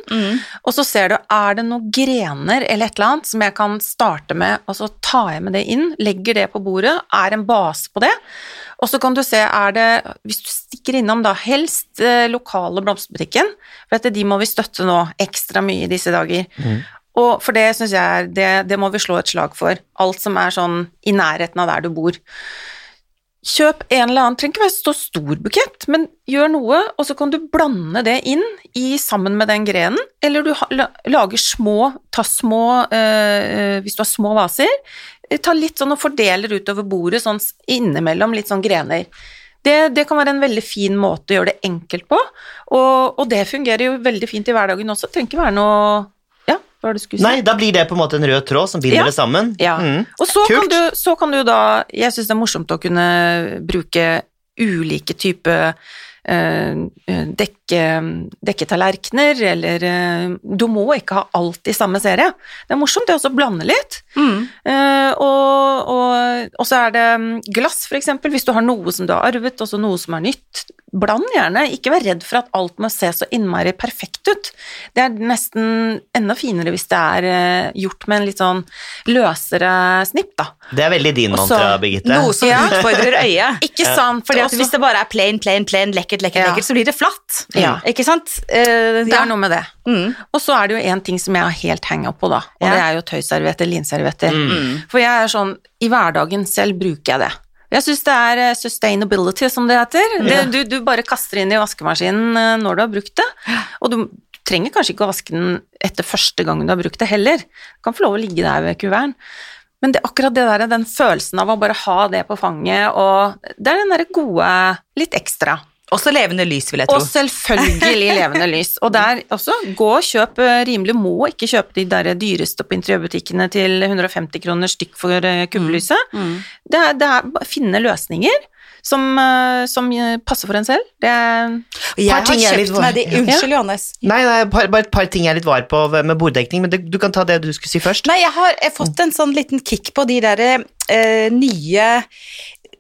og så ser du, er det noen grener eller et eller annet som jeg kan starte med, og så tar jeg med det inn, legger det på bordet, er en base på det, og så kan du se, er det, hvis du stikker innom da, helst eh, lokale blomsterbutikken, for at de må vi støtte nå ekstra mye i disse dager. Og for det syns jeg det, det må vi slå et slag for. Alt som er sånn i nærheten av der du bor. Kjøp en eller annen, trenger ikke være så stor bukett, men gjør noe, og så kan du blande det inn i, sammen med den grenen, eller du lager små, ta små, øh, hvis du har små vaser, ta litt sånn og fordeler utover bordet, sånn innimellom litt sånn grener. Det, det kan være en veldig fin måte å gjøre det enkelt på, og, og det fungerer jo veldig fint i hverdagen også, det trenger ikke være noe, ja, hva var det du skulle si? Nei, da blir det på en måte en rød tråd som binder Ja. det sammen. Ja. Mm. Og så kan, du, så kan du da Jeg syns det er morsomt å kunne bruke ulike typer eh, dekke, tallerkener, eller eh, Du må ikke ha alt i samme serie. Det er morsomt det også å blande litt. Eh, og, og, og så er det mm, glass, for eksempel. Hvis du har noe som du har arvet, og så noe som er nytt. Bland gjerne. Ikke vær redd for at alt må se så innmari perfekt ut. Det er nesten enda finere hvis det er eh, gjort med en litt sånn løsere snipp, da. Det er veldig din mantra, Birgitte. Noe som Ja. utfordrer øyet. Ikke sant? Fordi at Også- Hvis det bare er plain, plain, plain, lekkert, lekkert, Ja. lekkert, så blir det flatt. Ja. Ikke sant? Eh, det ja. er noe med det. Mm. Og så er det jo en ting som jeg har helt hanga på, da, og Ja. det er jo tøyservietter, linservietter. Mm. For jeg er sånn, i hverdagen selv bruker jeg det. Jeg syns det er eh, sustainability, som det heter. Det, du, du bare kaster inn i vaskemaskinen eh, når du har brukt det, og du trenger kanskje ikke å vaske den etter første gang du har brukt det heller. Du kan få lov å ligge der ved kuverten. Men det, akkurat det der, den følelsen av å bare ha det på fanget, og det er den derre gode litt ekstra. Også levende lys, vil jeg tro. Og selvfølgelig levende lys. Og der også, gå og kjøp eh, rimelig, må ikke kjøpe de der dyreste på interiørbutikkene til 150 kroner stykk for eh, kubbelyset. Mm. Det er, det er å finne løsninger som, eh, som passer for en selv. Det er jeg Par ting har er litt var- Unnskyld, Johannes. Nei, nei par, bare et par ting jeg er litt var på med borddekning, men det, du kan ta det du skulle si først. Nei, jeg har jeg fått en sånn liten kick på de der eh, nye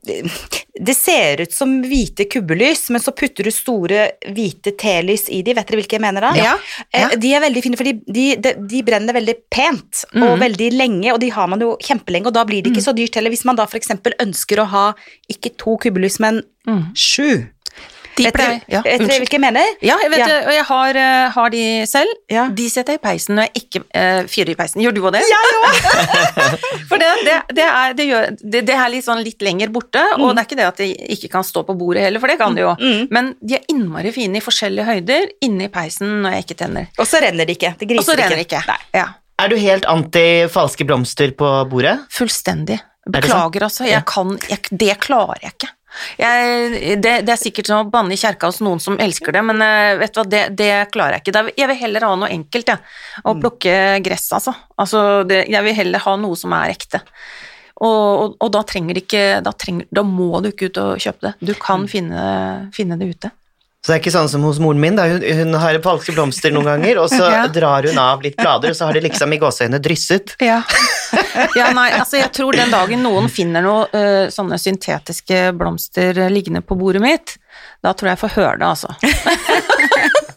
det ser ut som hvite kubbelys, men så putter du store hvite telys i de. Vet dere hvilke jeg mener da? Ja, ja. Eh, De er veldig fine, for de, de, de, brenner veldig pent og Mhm. veldig lenge, og de har man jo kjempelenge, og da blir det ikke så dyrt heller. Hvis man da eksempel ønsker å ha ikke to kubbelys, men Mm. sju. De Vet dere ja, vet dere unnskyld. hvilke jeg mener? Ja, jeg vet Ja. det, og jeg har, eh, har de selv. Ja. De setter jeg i peisen når jeg ikke uh, fyrer i peisen. Gjør du òg det? For det, det, det, er, det, gjør, det, det er litt sånn litt lenger borte, og det er ikke det at de ikke kan stå på bordet heller, for det kan de jo. Mm. Men de er innmari fine i forskjellige høyder inni peisen når jeg ikke tenner. Og så renner det ikke. Det Og så renner ikke. Nei. Ja. Er du helt anti falske blomster på bordet? Fullstendig. Beklager, altså. Jeg kan, jeg, det klarer jeg ikke. Jeg, det, det er sikkert som å banne i kjerka hos noen som elsker det, men eh, vet du hva, det, det klarer jeg ikke. Jeg vil heller ha noe enkelt, jeg. Å plukke gress, altså. altså det, jeg vil heller ha noe som er ekte. Og, og, og da trenger det ikke da, trenger, da må du ikke ut og kjøpe det. Du Mm. kan finne, finne det ute. Så det er ikke sånn som hos moren min. Hun, hun har falske blomster noen ganger, og så Ja. drar hun av litt blader, og så har det liksom i gåseøynene drysset. Ja. ja, nei, altså jeg tror den dagen noen finner noe uh, sånne syntetiske blomster liggende på bordet mitt, da tror jeg jeg får høre det, altså.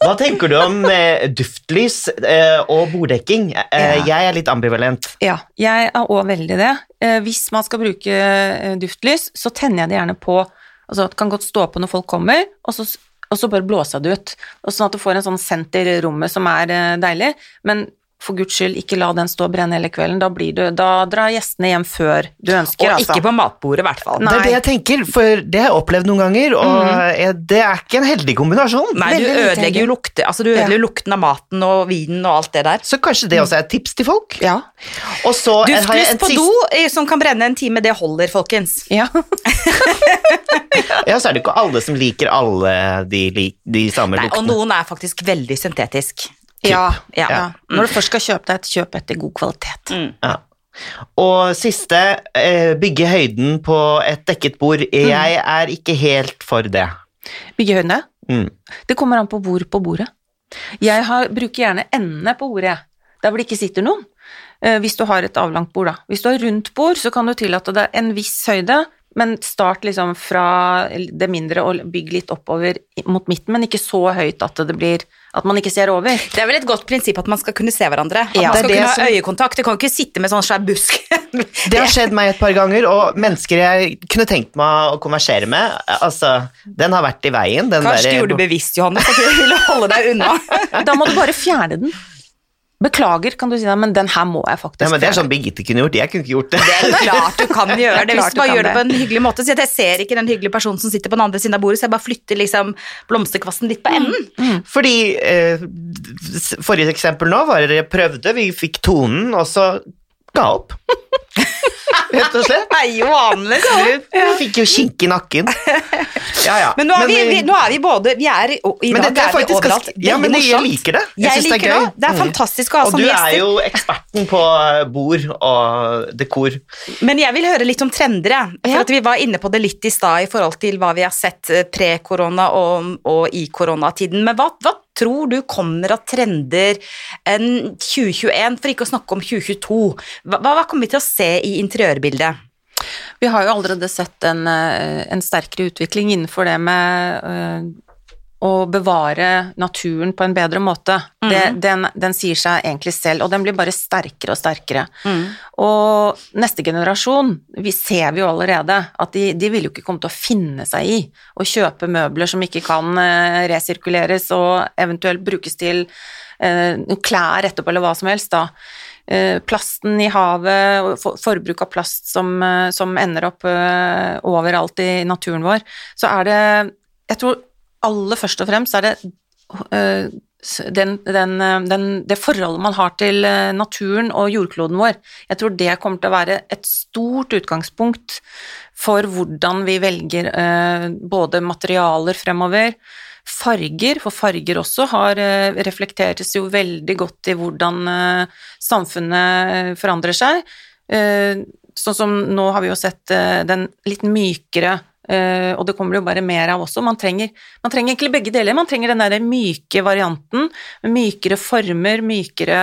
Hva tenker du om eh, duftlys eh, og borddekking? Eh, Ja. Jeg er litt ambivalent. Ja, jeg er òg veldig det. Eh, hvis man skal bruke eh, duftlys, så tenner jeg det gjerne på Altså, det kan godt stå på når folk kommer, og så, og så bare blåser jeg det ut. Og sånn at du får en sånn senter i rommet som er eh, deilig, men for guds skyld, ikke la den stå og brenne hele kvelden. Da, blir du, da drar gjestene hjem før du ønsker, Og altså. ikke på matbordet, i hvert fall. Nei. Det er det jeg tenker, for det har jeg opplevd noen ganger, og mm. det er ikke en heldig kombinasjon. Nei, du ødelegger jo lukte, altså du ødelegger ja. lukten av maten og vinen og alt det der. Så kanskje det også er et tips til folk? Ja. Og så har jeg Duftlys på do som kan brenne en time, det holder, folkens. ja. Ja, så er det ikke alle som liker alle de, de samme Nei, og noen er faktisk veldig syntetisk. Ja, Ja. ja. Når du først skal kjøpe deg et kjøp etter god kvalitet. Mm. Ja. Og siste, eh, bygge høyden på et dekket bord. Jeg er ikke helt for det. Byggehøyde? Mm. Det kommer an på hvor på bordet. Jeg har, bruker gjerne endene på bordet, der hvor det ikke sitter noen. Eh, hvis du har et avlangt bord, da. Hvis du har rundt bord, så kan du tillate deg en viss høyde, men start liksom fra det mindre og bygg litt oppover mot midten, men ikke så høyt at det blir At man ikke ser over. Det er vel et godt prinsipp at man skal kunne se hverandre. At Ja, man skal det kunne det ha som- øyekontakt. Du kan ikke sitte med sånn svær busk. Det har skjedd meg et par ganger, og mennesker jeg kunne tenkt meg å konversere med, altså, den har vært i veien. Den Kanskje du gjorde det bevisst, Johanne, for at du ville holde deg unna. Da må du bare fjerne den. Beklager, kan du si det, men den her må jeg faktisk ja, men Det er sånn Birgitte kunne gjort, jeg kunne ikke gjort det. Det er klart du kan gjøre det, hvis du bare gjør det på en hyggelig måte. Så jeg ser ikke den hyggelige personen som sitter på den andre siden av bordet, så jeg bare flytter liksom blomsterkvasten litt på enden. Fordi eh, Forrige eksempel nå var det jeg prøvde, vi fikk tonen, og så ga opp. Rett og slett. Nei, Johannes, du. Vi fikk jo kink i nakken. Ja, ja. Men nå er, vi, eh, vi, nå er vi både Vi er I men dag er vi overalt. ganske- Ja, men jeg liker det. Jeg Jeg, synes det er liker det. Det er Mm. fantastisk å ha Og du er jo eksperten på eh, bord og dekor. Men jeg vil høre litt om trender, jeg. For Ja. at vi var inne på det litt i stad i forhold til hva vi har sett eh, pre-korona og, og i koronatiden. Men hva, hva tror du kommer av trender enn 2021, for ikke å snakke om 2022? Hva, hva kommer vi til å se i interiørbildet? Vi har jo allerede sett en, eh, en sterkere utvikling innenfor det med eh, å bevare naturen på en bedre måte. det, den, den sier seg egentlig selv, og den blir bare sterkere og sterkere. Og neste generasjon, vi ser vi jo allerede, at de, de vil jo ikke komme til å finne seg i å kjøpe møbler som ikke kan eh, resirkuleres og eventuelt brukes til eh, klær etterpå, eller hva som helst, da. Eh, plasten i havet, og forbruk av plast som, som ender opp overalt i naturen vår, så er det Jeg tror aller først og fremst er det eh, den, den, eh, den, det forholdet man har til eh, naturen og jordkloden vår. Jeg tror det kommer til å være et stort utgangspunkt for hvordan vi velger både materialer fremover, farger, for farger også har reflekteres jo veldig godt i hvordan samfunnet forandrer seg. Sånn som nå har vi jo sett den litt mykere eh, og det kommer det jo bare mer av også. Man trenger, man trenger egentlig begge deler. Man trenger den der myke varianten, med mykere former, mykere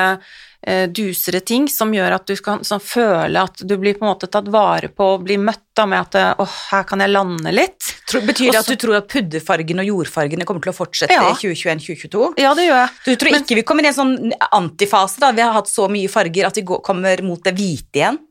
uh, dusere ting, som gjør at du kan sånn, føle at du blir på en måte tatt vare på og blir møtt da, med at åh, oh, her kan jeg lande litt. Tror, betyr det at du tror at pudderfargen og jordfargene kommer til å fortsette Ja. i 2021-2022? Ja, det gjør jeg. Du tror ikke vi kommer i en sånn antifase, da? Vi har hatt så mye farger at vi går, kommer mot det hvite igjen?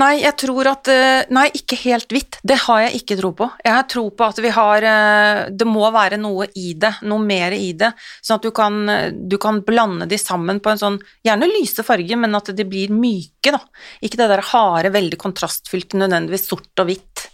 Nei, jeg tror at eh, Nei, ikke helt hvitt. Det har jeg ikke tro på. Jeg har tro på at vi har eh, Det må være noe i det, noe mer i det, sånn at du kan, du kan blande de sammen på en sånn Gjerne lyse farge, men at de blir myke, da. Ikke det der harde, veldig kontrastfylte, nødvendigvis sort og hvitt.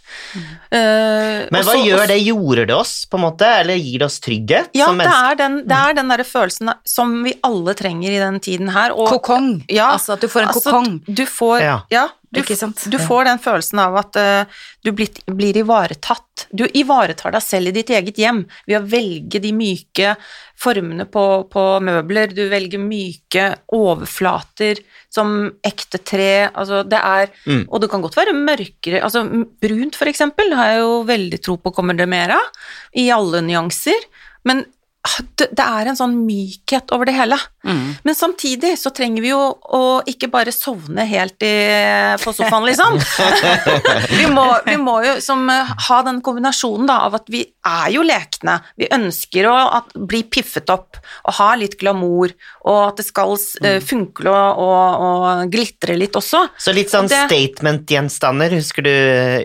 Eh, Men hva så, gjør det? Gjorde det oss, på en måte? Eller gir det oss trygghet? Ja, som det er den, det er den derre følelsen som vi alle trenger i den tiden her. Og, Kokong. Ja, altså at du får en altså, kokong. Du får, Ja. ja. Du, Ikke sant? du får den følelsen av at uh, du blir, blir ivaretatt. Du ivaretar deg selv i ditt eget hjem ved å velge de myke formene på, på møbler. Du velger myke overflater som ekte tre. Altså det er Mm. Og det kan godt være mørkere. Altså brunt, for eksempel, har jeg jo veldig tro på kommer det mer av. I alle nyanser. Men det, det er en sånn mykhet over det hele. Mm. Men samtidig så trenger vi jo å ikke bare sovne helt i, på sofaen, liksom. vi, må, vi må jo som, eh, ha den kombinasjonen da, av at vi er jo lekne. Vi ønsker å at, bli piffet opp og ha litt glamour, og at det skal uh, funkle og, og, og glitre litt også. Så litt sånn det- statement-gjenstander, husker du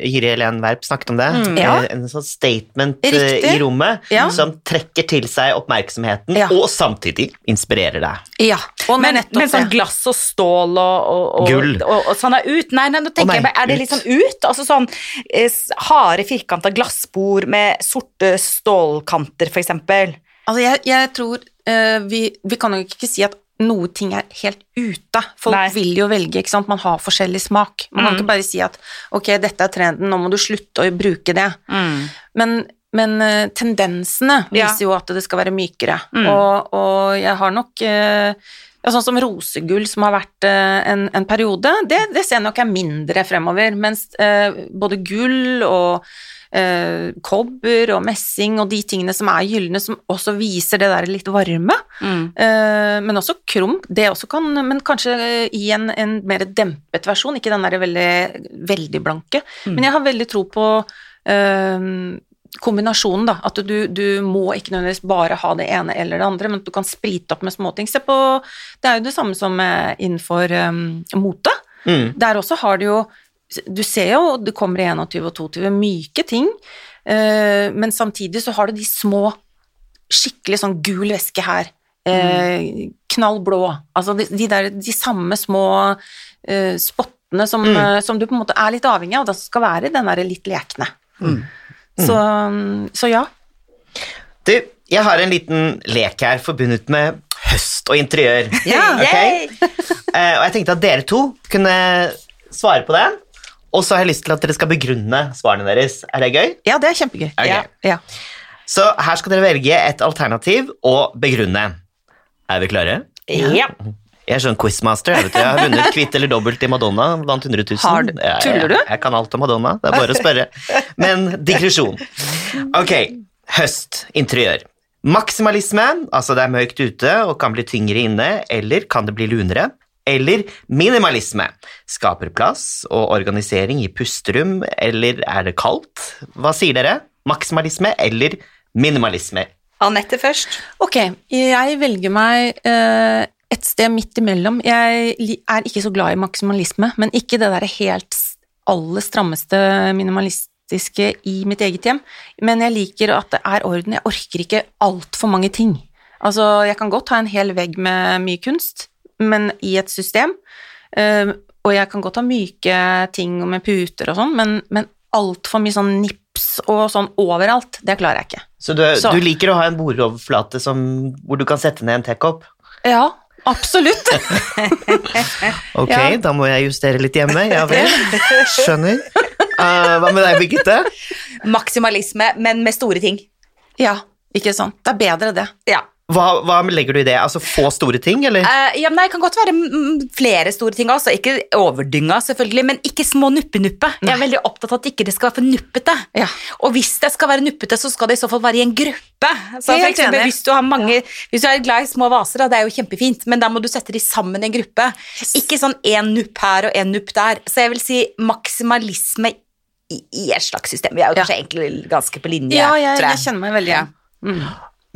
Jyri Helen Werp snakket om det? ja. Eh, En sånn statement eh, Riktig. i rommet Ja. som trekker til seg oppmerksomheten, Ja. og samtidig inspirerer deg. Ja, og Men, nettopp men sånn glass og stål og, og, og, Gull. og, og sånn er ut? Nei, nei, nå tenker nei, jeg bare, er det litt sånn ut? Altså sånn eh, harde, firkanta glassbord med sorte stålkanter, for eksempel. Altså, jeg, jeg tror eh, vi, vi kan jo ikke si at noe ting er helt ute. Folk Nei. vil jo velge, ikke sant. Man har forskjellig smak. Man kan Mm. ikke bare si at ok, dette er trenden, nå må du slutte å bruke det. Men, men eh, tendensene viser jo at det skal være mykere. Mm. Og, og jeg har nok eh, ja, Sånn som rosegull, som har vært eh, en, en periode, det, det ser jeg nok er mindre fremover. Mens eh, både gull og eh, kobber og messing og de tingene som er gylne, som også viser det der litt varme, eh, men også krum, det også kan Men kanskje i en, en mer dempet versjon, ikke den der veldig, veldig blanke. Men jeg har veldig tro på eh, kombinasjonen, da. At du, du må ikke nødvendigvis bare ha det ene eller det andre, men at du kan sprite opp med småting. Se på Det er jo det samme som eh, innenfor um, mote. Mm. Der også har du jo Du ser jo det kommer i 21 og 22 myke ting, uh, men samtidig så har du de små Skikkelig sånn gul væske her. Eh, knall blå. Altså de, de der De samme små uh, spottene som, eh, som du på en måte er litt avhengig av, da skal være den der litt lekne. Så, så ja. Du, jeg har en liten lek her forbundet med høst og interiør. Ja, Ok? yay! Eh, og jeg tenkte at dere to kunne svare på det. Og så har jeg lyst til at dere skal begrunne svarene deres. Er det gøy? Ja, det er kjempegøy. Okay. Ja. ja. Så her skal dere velge et alternativ og begrunne. Er vi klare? Ja. Jeg er sånn quizmaster. Jeg, vet, du. jeg har vunnet kvitt eller dobbelt i Madonna. Vant 100 000. Har tuller du? Jeg, jeg kan alt om Madonna. Det er bare å spørre. Men digresjon. Ok, høst, interiør. Maksimalisme, altså det er mørkt ute og kan bli tyngre inne, eller kan det bli lunere? Eller minimalisme, skaper plass og organisering i pusterom, eller er det kaldt? Hva sier dere? Maksimalisme eller minimalisme? Anette først. Ok, jeg velger meg eh, et sted midt imellom. Jeg er ikke så glad i maksimalisme, men ikke det der helt aller strammeste minimalistiske i mitt eget hjem. Men jeg liker at det er orden. Jeg orker ikke altfor mange ting. Altså, jeg kan godt ha en hel vegg med mye kunst, men i et system. Eh, og jeg kan godt ha myke ting med puter og sånn, men, men altfor mye sånn nips og sånn overalt, det klarer jeg ikke. Så du, Så. du liker å ha en bordoverflate som, hvor du kan sette ned en tekopp? Ja, absolutt. Ok, Ja. da må jeg justere litt hjemme. Ja vel. Skjønner. Uh, hva med deg, Birgitte? Maksimalisme, men med store ting. Ja, ikke sant. Det er bedre det. Ja. Hva, hva legger du i det? Altså få store ting, eller? Uh, ja, men Det kan godt være flere store ting også, ikke overdynga selvfølgelig, men ikke små nuppe-nuppe. Jeg er veldig opptatt av at ikke det skal være for nuppete. Ja. Og hvis det skal være nuppete, så skal det i så fall være i en gruppe. Så for eksempel, hvis du har mange, hvis du er glad i små vaser, da, det er jo kjempefint, men da må du sette de sammen i en gruppe. Ikke sånn én nupp her og én nupp der. Så jeg vil si maksimalisme i, i et slags system. Vi er jo Ja. kanskje egentlig ganske på linje, Ja, jeg, tror jeg kjenner meg veldig igjen. Mm.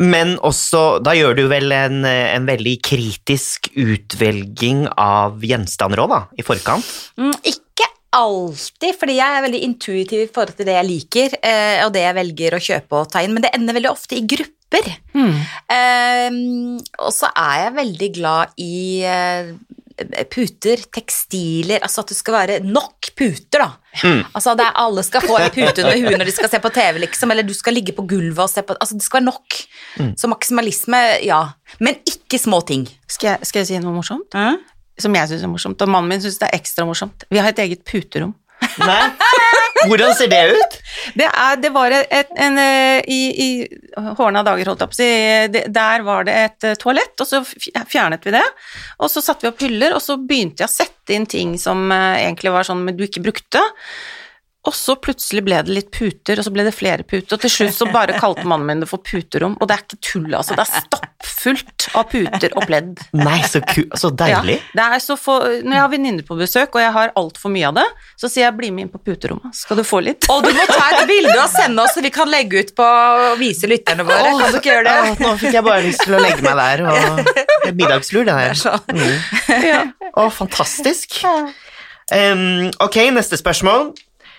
Men også, da gjør du vel en, en veldig kritisk utvelging av gjenstander òg, da, i forkant? Mm, ikke alltid, fordi jeg er veldig intuitiv i forhold til det jeg liker, eh, og det jeg velger å kjøpe og ta inn, men det ender veldig ofte i grupper. Mm. Eh, og så er jeg veldig glad i eh, puter, tekstiler, altså at det skal være nok puter, da. Mm. Altså det er, alle skal få en pute under huet når de skal se på TV, liksom, eller du skal ligge på gulvet og se på Altså det skal være nok. Så maksimalisme, ja. Men ikke små ting. Skal, jeg, skal jeg si noe morsomt? som jeg syns er morsomt, og mannen min syns det er ekstra morsomt. Vi har et eget puterom. Nei. Hvordan ser det ut? Det, er, det var et, en eh, I, i hårene av dager, holdt jeg på å si, der var det et eh, toalett, og så fjernet vi det. Og så satte vi opp hyller, og så begynte jeg å sette inn ting som eh, egentlig var sånn du ikke brukte. Og så plutselig ble det litt puter, og så ble det flere puter, og til slutt så bare kalte mannen min det for puterom, og det er ikke tull, altså. Det er stappfullt av puter og pledd. Nei, så, ku så deilig. Ja, det er så få, når jeg har venninner på besøk, og jeg har altfor mye av det, så sier jeg 'bli med inn på puterommet', skal du få litt? Og du må ta et bilde og sende oss, så vi kan legge ut på og vise lytterne våre. Kan du ikke gjøre det? Å, nå fikk jeg bare lyst til å legge meg der. Og... Det er middagslur, det her. sånn. Ja. Å, fantastisk. Um, ok, neste spørsmål.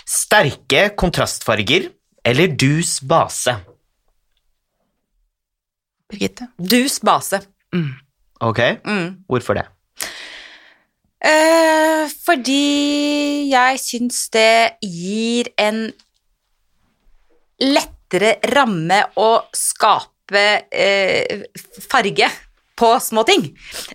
Sterke kontrastfarger eller dus base? Birgitte? Dus base. Ok, Mm. hvorfor det? Eh, fordi jeg syns det gir en lettere ramme å skape eh, farge på små ting.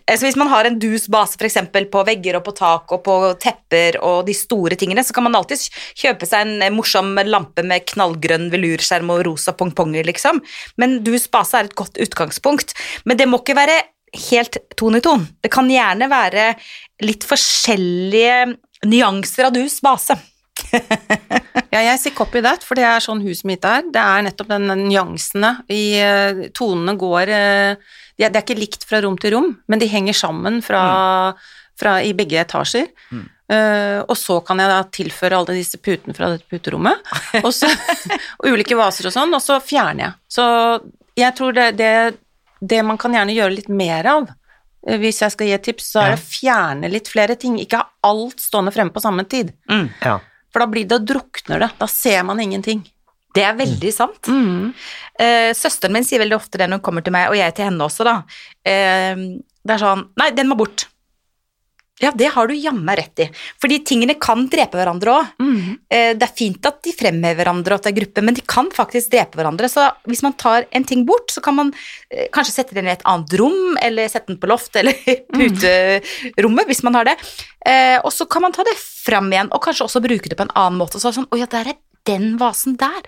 Eh, Så hvis man har en dus base f.eks. på vegger og på tak og på tepper og de store tingene, så kan man alltid kjøpe seg en eh, morsom lampe med knallgrønn velurskjerm og rosa pongponger, liksom. Men dus base er et godt utgangspunkt. Men det må ikke være helt ton i ton. Det kan gjerne være litt forskjellige nyanser av dus base. Ja, jeg sier copy that, for det er sånn huset mitt er. Det er nettopp den nyansene i eh, Tonene går eh, Det er ikke likt fra rom til rom, men de henger sammen fra, fra i begge etasjer. Eh, og så kan jeg da tilføre alle disse putene fra dette puterommet, og, så, og ulike vaser og sånn, og så fjerner jeg. Så jeg tror det, det, det man kan gjerne gjøre litt mer av, eh, hvis jeg skal gi et tips, så er det å fjerne litt flere ting. Ikke ha alt stående fremme på samme tid. Ja. For da blir det, drukner det. Da ser man ingenting. Det er veldig sant. Eh, søsteren min sier veldig ofte det når hun kommer til meg, og jeg til henne også, da. Eh, det er sånn Nei, den må bort. Ja, det har du jammen rett i. Fordi tingene kan drepe hverandre òg. Eh, det er fint at de fremhever hverandre og at det er gruppe, men de kan faktisk drepe hverandre. Så hvis man tar en ting bort, så kan man kanskje sette den i et annet rom, eller sette den på loft, eller puterommet, hvis man har det. Og så kan man ta det fram igjen, og kanskje også bruke det på en annen måte. Så er det sånn, å ja, der er den vasen der.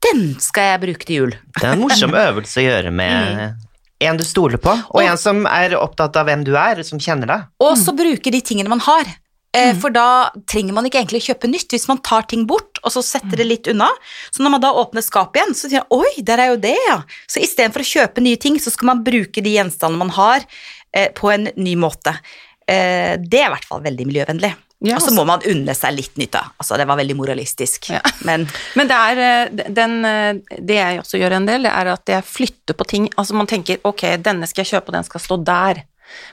Den skal jeg bruke til jul. Det er en morsom øvelse å gjøre med en du stoler på, og en som er opptatt av hvem du er, som kjenner deg. Og så bruke de tingene man har. Mm. For da trenger man ikke egentlig kjøpe nytt, hvis man tar ting bort og så setter det litt unna. Så når man da åpner skapet igjen, så sier man oi, der er jo det, ja. Så istedenfor å kjøpe nye ting, så skal man bruke de gjenstandene man har, eh, på en ny måte. Eh, det er i hvert fall veldig miljøvennlig. Ja, og så må man unne seg litt nytt, da. Altså, det var veldig moralistisk. Ja. Men Men det er eh, den, eh, Det jeg også gjør en del, det er at jeg flytter på ting. Altså man tenker ok, denne skal jeg kjøpe, og den skal stå der.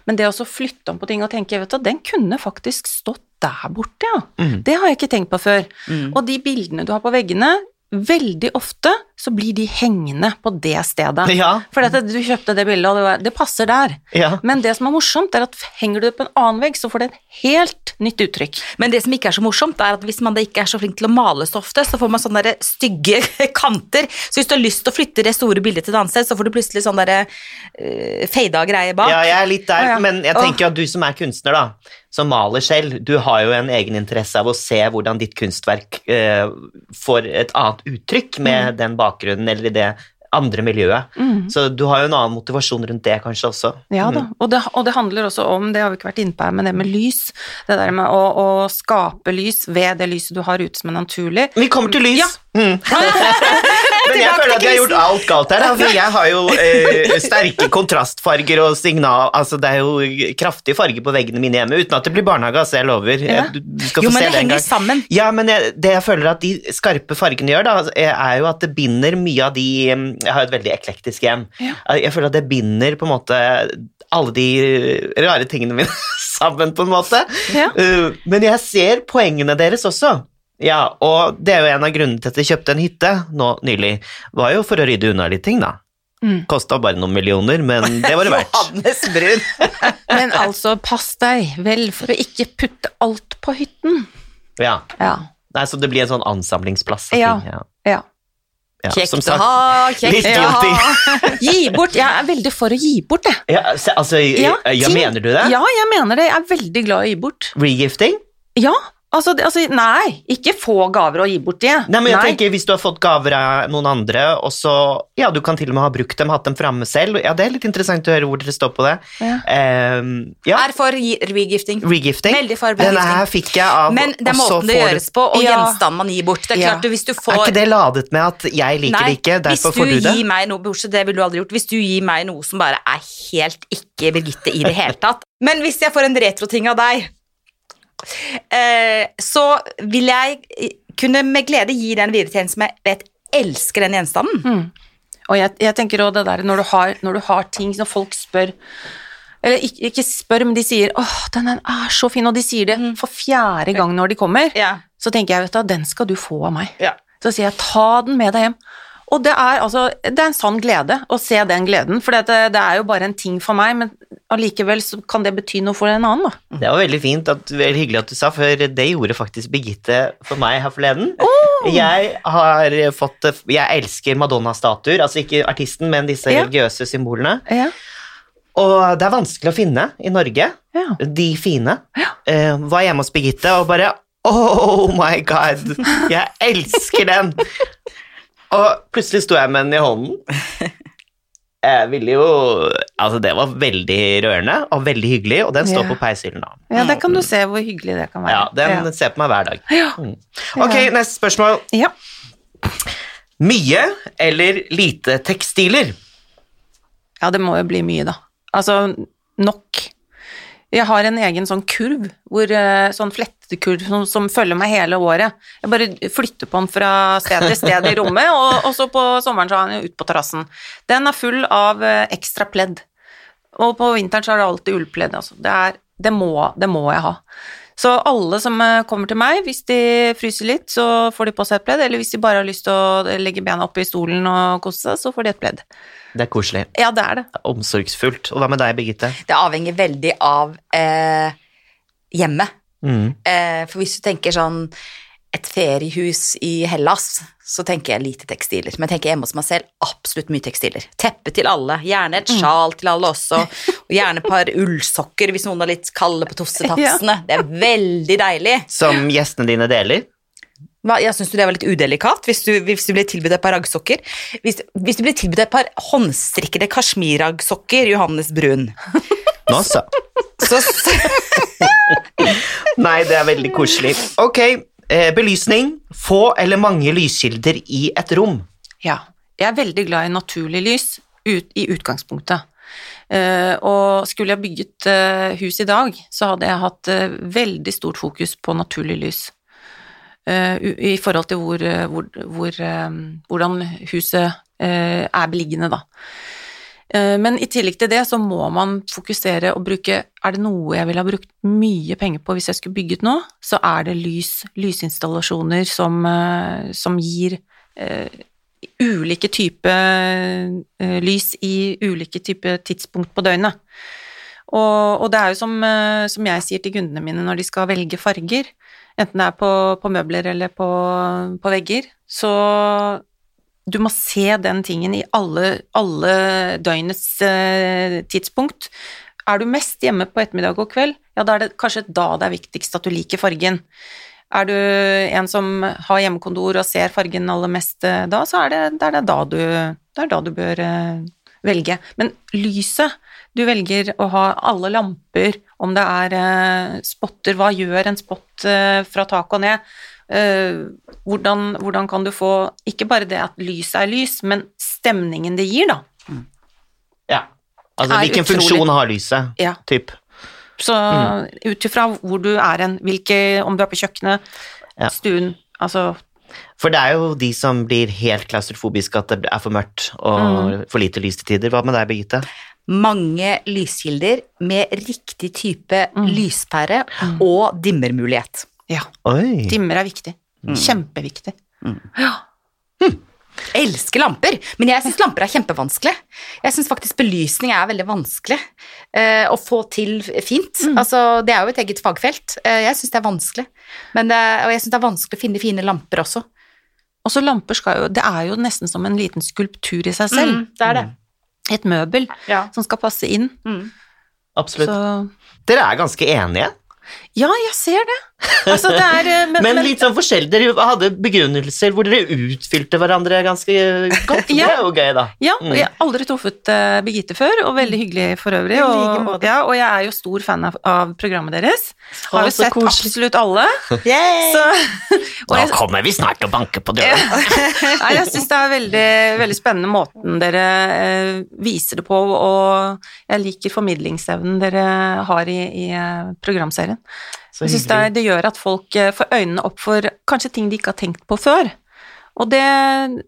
Men det å flytte om på ting og tenke vet du, den kunne faktisk stått der borte, ja. Det har jeg ikke tenkt på før. Og de bildene du har på veggene, veldig ofte så blir de hengende på det stedet. Ja. For du kjøpte det bildet, og det, var, det passer der. Ja. Men det som er morsomt, er at henger du det på en annen vegg, så får det et helt nytt uttrykk. Men det som ikke er så morsomt, er at hvis man da ikke er så flink til å male så ofte, så får man sånne der stygge kanter. Så hvis du har lyst til å flytte det store bildet til et annet sted, så får du plutselig sånn derre uh, fada greie bak. Ja, jeg er litt der, ja. men jeg tenker at du som er kunstner, da, som maler selv, du har jo en egen interesse av å se hvordan ditt kunstverk eh, får et annet uttrykk med Mm. den bakgrunnen eller i det andre miljøet. Så du har jo en annen motivasjon rundt det kanskje også. Ja da, og det, og det handler også om, det har vi ikke vært inne på her, men det med lys. Det der med å, å skape lys ved det lyset du har ute som er naturlig. Vi kommer til lys. Ja. Mm. Men jeg føler at jeg har gjort alt galt her. For jeg har jo eh, sterke kontrastfarger og signal Altså, det er jo kraftig farge på veggene mine hjemme, uten at det blir barnehage, altså, jeg lover. Ja. Du, du skal Jo, få men se det det en henger gang. sammen. Ja, men jeg, det jeg føler at de skarpe fargene gjør, da, er jo at det binder mye av de mm, Jeg har et veldig eklektisk hjem. Ja. Jeg føler at det binder på en måte alle de rare tingene mine sammen, på en måte. Ja. Men jeg ser poengene deres også. Ja, og det er jo en av grunnene til at jeg kjøpte en hytte nå nylig, var jo for å rydde unna litt ting, da. Mm. Kosta bare noen millioner, men det var det verdt. Johannes Brun. Men altså, pass deg vel for å ikke putte alt på hytten. Ja. Ja. Nei, Så det blir en sånn ansamlingsplass. av Ja. ting, ja. ja. Ja, Kjekt som å ha, kjekt å ha. Gi bort. Jeg er veldig for å gi bort, jeg. Ja, altså, ja, ja, mener du det? Ja, jeg mener det. Jeg er veldig glad i å gi bort. Regifting? Ja, altså, altså Nei, ikke få gaver og gi bort det. Nei, men jeg tenker Hvis du har fått gaver av noen andre, og så Ja, du kan til og med ha brukt dem, hatt dem framme selv. Ja, Det er litt interessant å høre hvor dere står på det. Ja. Um, ja, Er for regifting. regifting. Veldig for regifting. Denne her fikk jeg av Men det er måten det gjøres på, og Ja. gjenstand man gir bort. Det er Ja. klart, hvis du Er ikke det ladet med at jeg liker Nei, det ikke, derfor får du det? Gir meg noe, bortsett det ville du aldri gjort. Hvis du gir meg noe som bare er helt ikke Birgitte i det hele tatt. Men hvis jeg får en retroting av deg, så vil jeg kunne med glede gi den videre til en som jeg vet elsker den gjenstanden. Mm. Og jeg, jeg tenker også det der når du, har, når du har ting, når folk spør Eller ikke, ikke spør, men de sier 'Åh, den er så fin', og de sier det for fjerde gang når de kommer, Ja. så tenker jeg, vet du, den skal du få av meg. Ja. Så sier jeg 'ta den med deg hjem'. Og det er altså Det er en sann glede å se den gleden, for det, det er jo bare en ting for meg, men allikevel så kan det bety noe for en annen, da. Det var veldig fint, at, veldig hyggelig at du sa, for det gjorde faktisk Birgitte for meg her forleden. Jeg har fått Jeg elsker Madonna-statuer, altså ikke artisten, men disse Ja. religiøse symbolene. Ja. Og det er vanskelig å finne i Norge, Ja. de fine. Ja. Eh, var hjemme hos Birgitte og bare Oh my god, jeg elsker den! Og plutselig sto jeg med den i hånden. Jeg ville jo Altså, det var veldig rørende og veldig hyggelig, og den står Ja. på peishyllen nå. ja, der kan du se hvor hyggelig det kan være. Ja, den ser på meg hver dag. ja. Mm. Ok, neste spørsmål. ja. Mye eller lite tekstiler? Ja, det må jo bli mye, da. Altså, nok. Jeg har en egen sånn kurv, hvor, eh, sånn flettekurv som, som følger meg hele året. Jeg bare flytter på den fra sted til sted i rommet, og, og så på sommeren så har den den ut på terrassen. Den er full av eh, ekstra pledd. Og på vinteren så er det alltid ullpledd. Altså. Det, er, det, må, det må jeg ha. Så alle som eh, kommer til meg, hvis de fryser litt, så får de på seg et pledd, eller hvis de bare har lyst til å legge bena opp i stolen og kose seg, så får de et pledd. Det er koselig. Ja, det er det. er Omsorgsfullt. Og hva med deg, Birgitte? Det avhenger veldig av eh, hjemmet. Mm. Eh, for hvis du tenker sånn et feriehus i Hellas, så tenker jeg lite tekstiler. Men jeg tenker hjemme hos meg selv, absolutt mye tekstiler. Teppe til alle, gjerne et sjal til alle også, og gjerne et par ullsokker hvis noen er litt kalde på tossetafsene. Det er veldig deilig. Som gjestene dine deler? Hva, jeg syns du det var litt udelikat hvis du, hvis du ble tilbudt et par raggsokker? Hvis, hvis du ble tilbudt et par håndstrikkede kasjmirraggsokker, Johannes Brun Nå så. så, Nei, det er veldig koselig. Ok, belysning. Få eller mange lyskilder i et rom. Ja. Jeg er veldig glad i naturlig lys ut, i utgangspunktet. Uh, og skulle jeg bygget uh, hus i dag, så hadde jeg hatt uh, veldig stort fokus på naturlig lys. Eh, I forhold til hvor, eh, hvor, hvor, eh, hvordan huset eh, er beliggende, da. Eh, Men i tillegg til det så må man fokusere og bruke Er det noe jeg ville ha brukt mye penger på hvis jeg skulle bygget nå, så er det lys, lysinstallasjoner som, eh, som gir uh, ulike typer uh, lys i ulike typer tidspunkt på døgnet. Og, og det er jo som, uh, som jeg sier til kundene mine når de skal velge farger, enten det er på, på møbler eller på, på vegger, så du må se den tingen i alle, alle døgnets eh, tidspunkt. Er du mest hjemme på ettermiddag og kveld, ja, da er det kanskje da det er viktigst at du liker fargen. Er du en som har hjemmekontor og ser fargen aller mest eh, da, så er det, det, er det, da, du, det er da du bør eh, velge. Men lyset Du velger å ha alle lamper, om det er eh, spotter Hva gjør en spott eh, fra tak og ned? Eh, hvordan, hvordan kan du få ikke bare det at lyset er lys, men stemningen det gir, da. Ja. Altså, hvilken utrolig. funksjon har lyset? Ja. Typ. Så ut ifra hvor du er hen, hvilke, om du er på kjøkkenet, Ja. stuen Altså For det er jo de som blir helt klaustrofobiske at det er for mørkt og Mm. for lite lys til tider. Hva med deg, Birgitte? mange lyskilder med riktig type Mm. lyspære og dimmermulighet. Ja. Oi. Dimmer er viktig. Kjempeviktig. Ja. Elsker lamper, men jeg syns lamper er kjempevanskelig. Jeg syns faktisk belysning er veldig vanskelig eh, å få til fint. Mm. Altså, det er jo et eget fagfelt. Eh, jeg syns det er vanskelig. Men det, og jeg syns det er vanskelig å finne fine lamper også. Og så lamper skal jo Det er jo nesten som en liten skulptur i seg selv. Mm, det er det. Et møbel Ja. som skal passe inn. Mm. Absolutt. Så Dere er ganske enige. Ja, jeg ser det. Altså, det er eh, Men, Men men- litt sånn forskjellig. Dere hadde begrunnelser hvor dere utfylte hverandre ganske godt. Det er jo gøy, da. Ja, og jeg har aldri truffet uh, Birgitte før, og veldig hyggelig for øvrig. Og, og, ja, og jeg er jo stor fan av, av programmet deres. Har jo sett koselig. absolutt alle. Så, og Nå jeg, kommer vi snart og banker på døren. Nei, jeg syns det er veldig, veldig spennende måten dere uh, viser det på, og jeg liker formidlingsevnen dere har i, i uh, programserien. Jeg synes det, det gjør at folk eh, får øynene opp for kanskje ting de ikke har tenkt på før. Og det,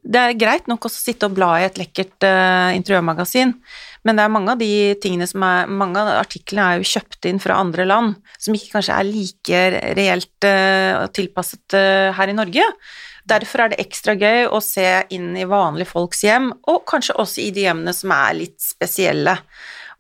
det er greit nok å sitte og bla i et lekkert uh, interiørmagasin, men det er mange av de tingene som er Mange av artiklene er jo kjøpt inn fra andre land, som ikke kanskje er like reelt uh, tilpasset uh, her i Norge. Derfor er det ekstra gøy å se inn i vanlige folks hjem, og kanskje også i de hjemmene som er litt spesielle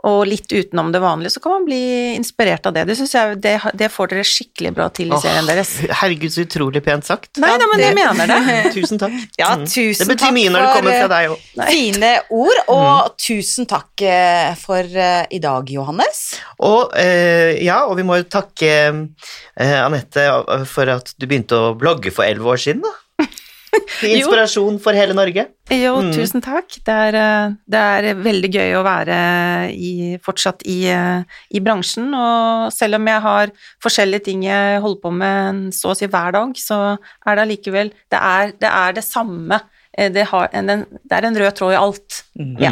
og litt utenom det vanlige, så kan man bli inspirert av det. Det jeg det, det får dere skikkelig bra til i oh, serien deres. Herregud, så utrolig pent sagt. Nei, nei, men jeg mener det. Tusen takk. Ja, Mm. tusen det betyr mye når det kommer fra eh, deg òg. Fine ord, og tusen takk eh, for uh, i dag, Johannes. Og uh, ja, og vi må jo takke uh, Anette for at du begynte å blogge for elleve år siden, da. Til inspirasjon for hele Norge. Jo, Mm. tusen takk. Det er, eh, det er veldig gøy å være i, fortsatt i, eh, i bransjen, og selv om jeg har forskjellige ting jeg holder på med så å si hver dag, så er det allikevel det er, det er det samme. Eh, Det, har en, det er en rød tråd i alt. Ja.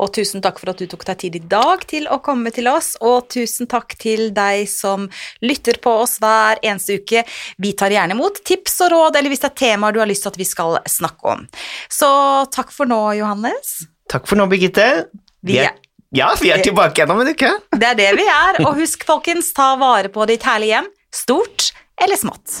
Og tusen takk for at du tok deg tid i dag til å komme til oss, og tusen takk til deg som lytter på oss hver eneste uke. Vi tar gjerne imot tips og råd, eller hvis det er temaer du har lyst til at vi skal snakke om. Så takk for nå, Johannes. Takk for nå, Birgitte. Vi er- ja, vi er tilbake igjen om en uke. Det er det vi er, og husk folkens, ta vare på ditt herlige hjem, stort eller smått.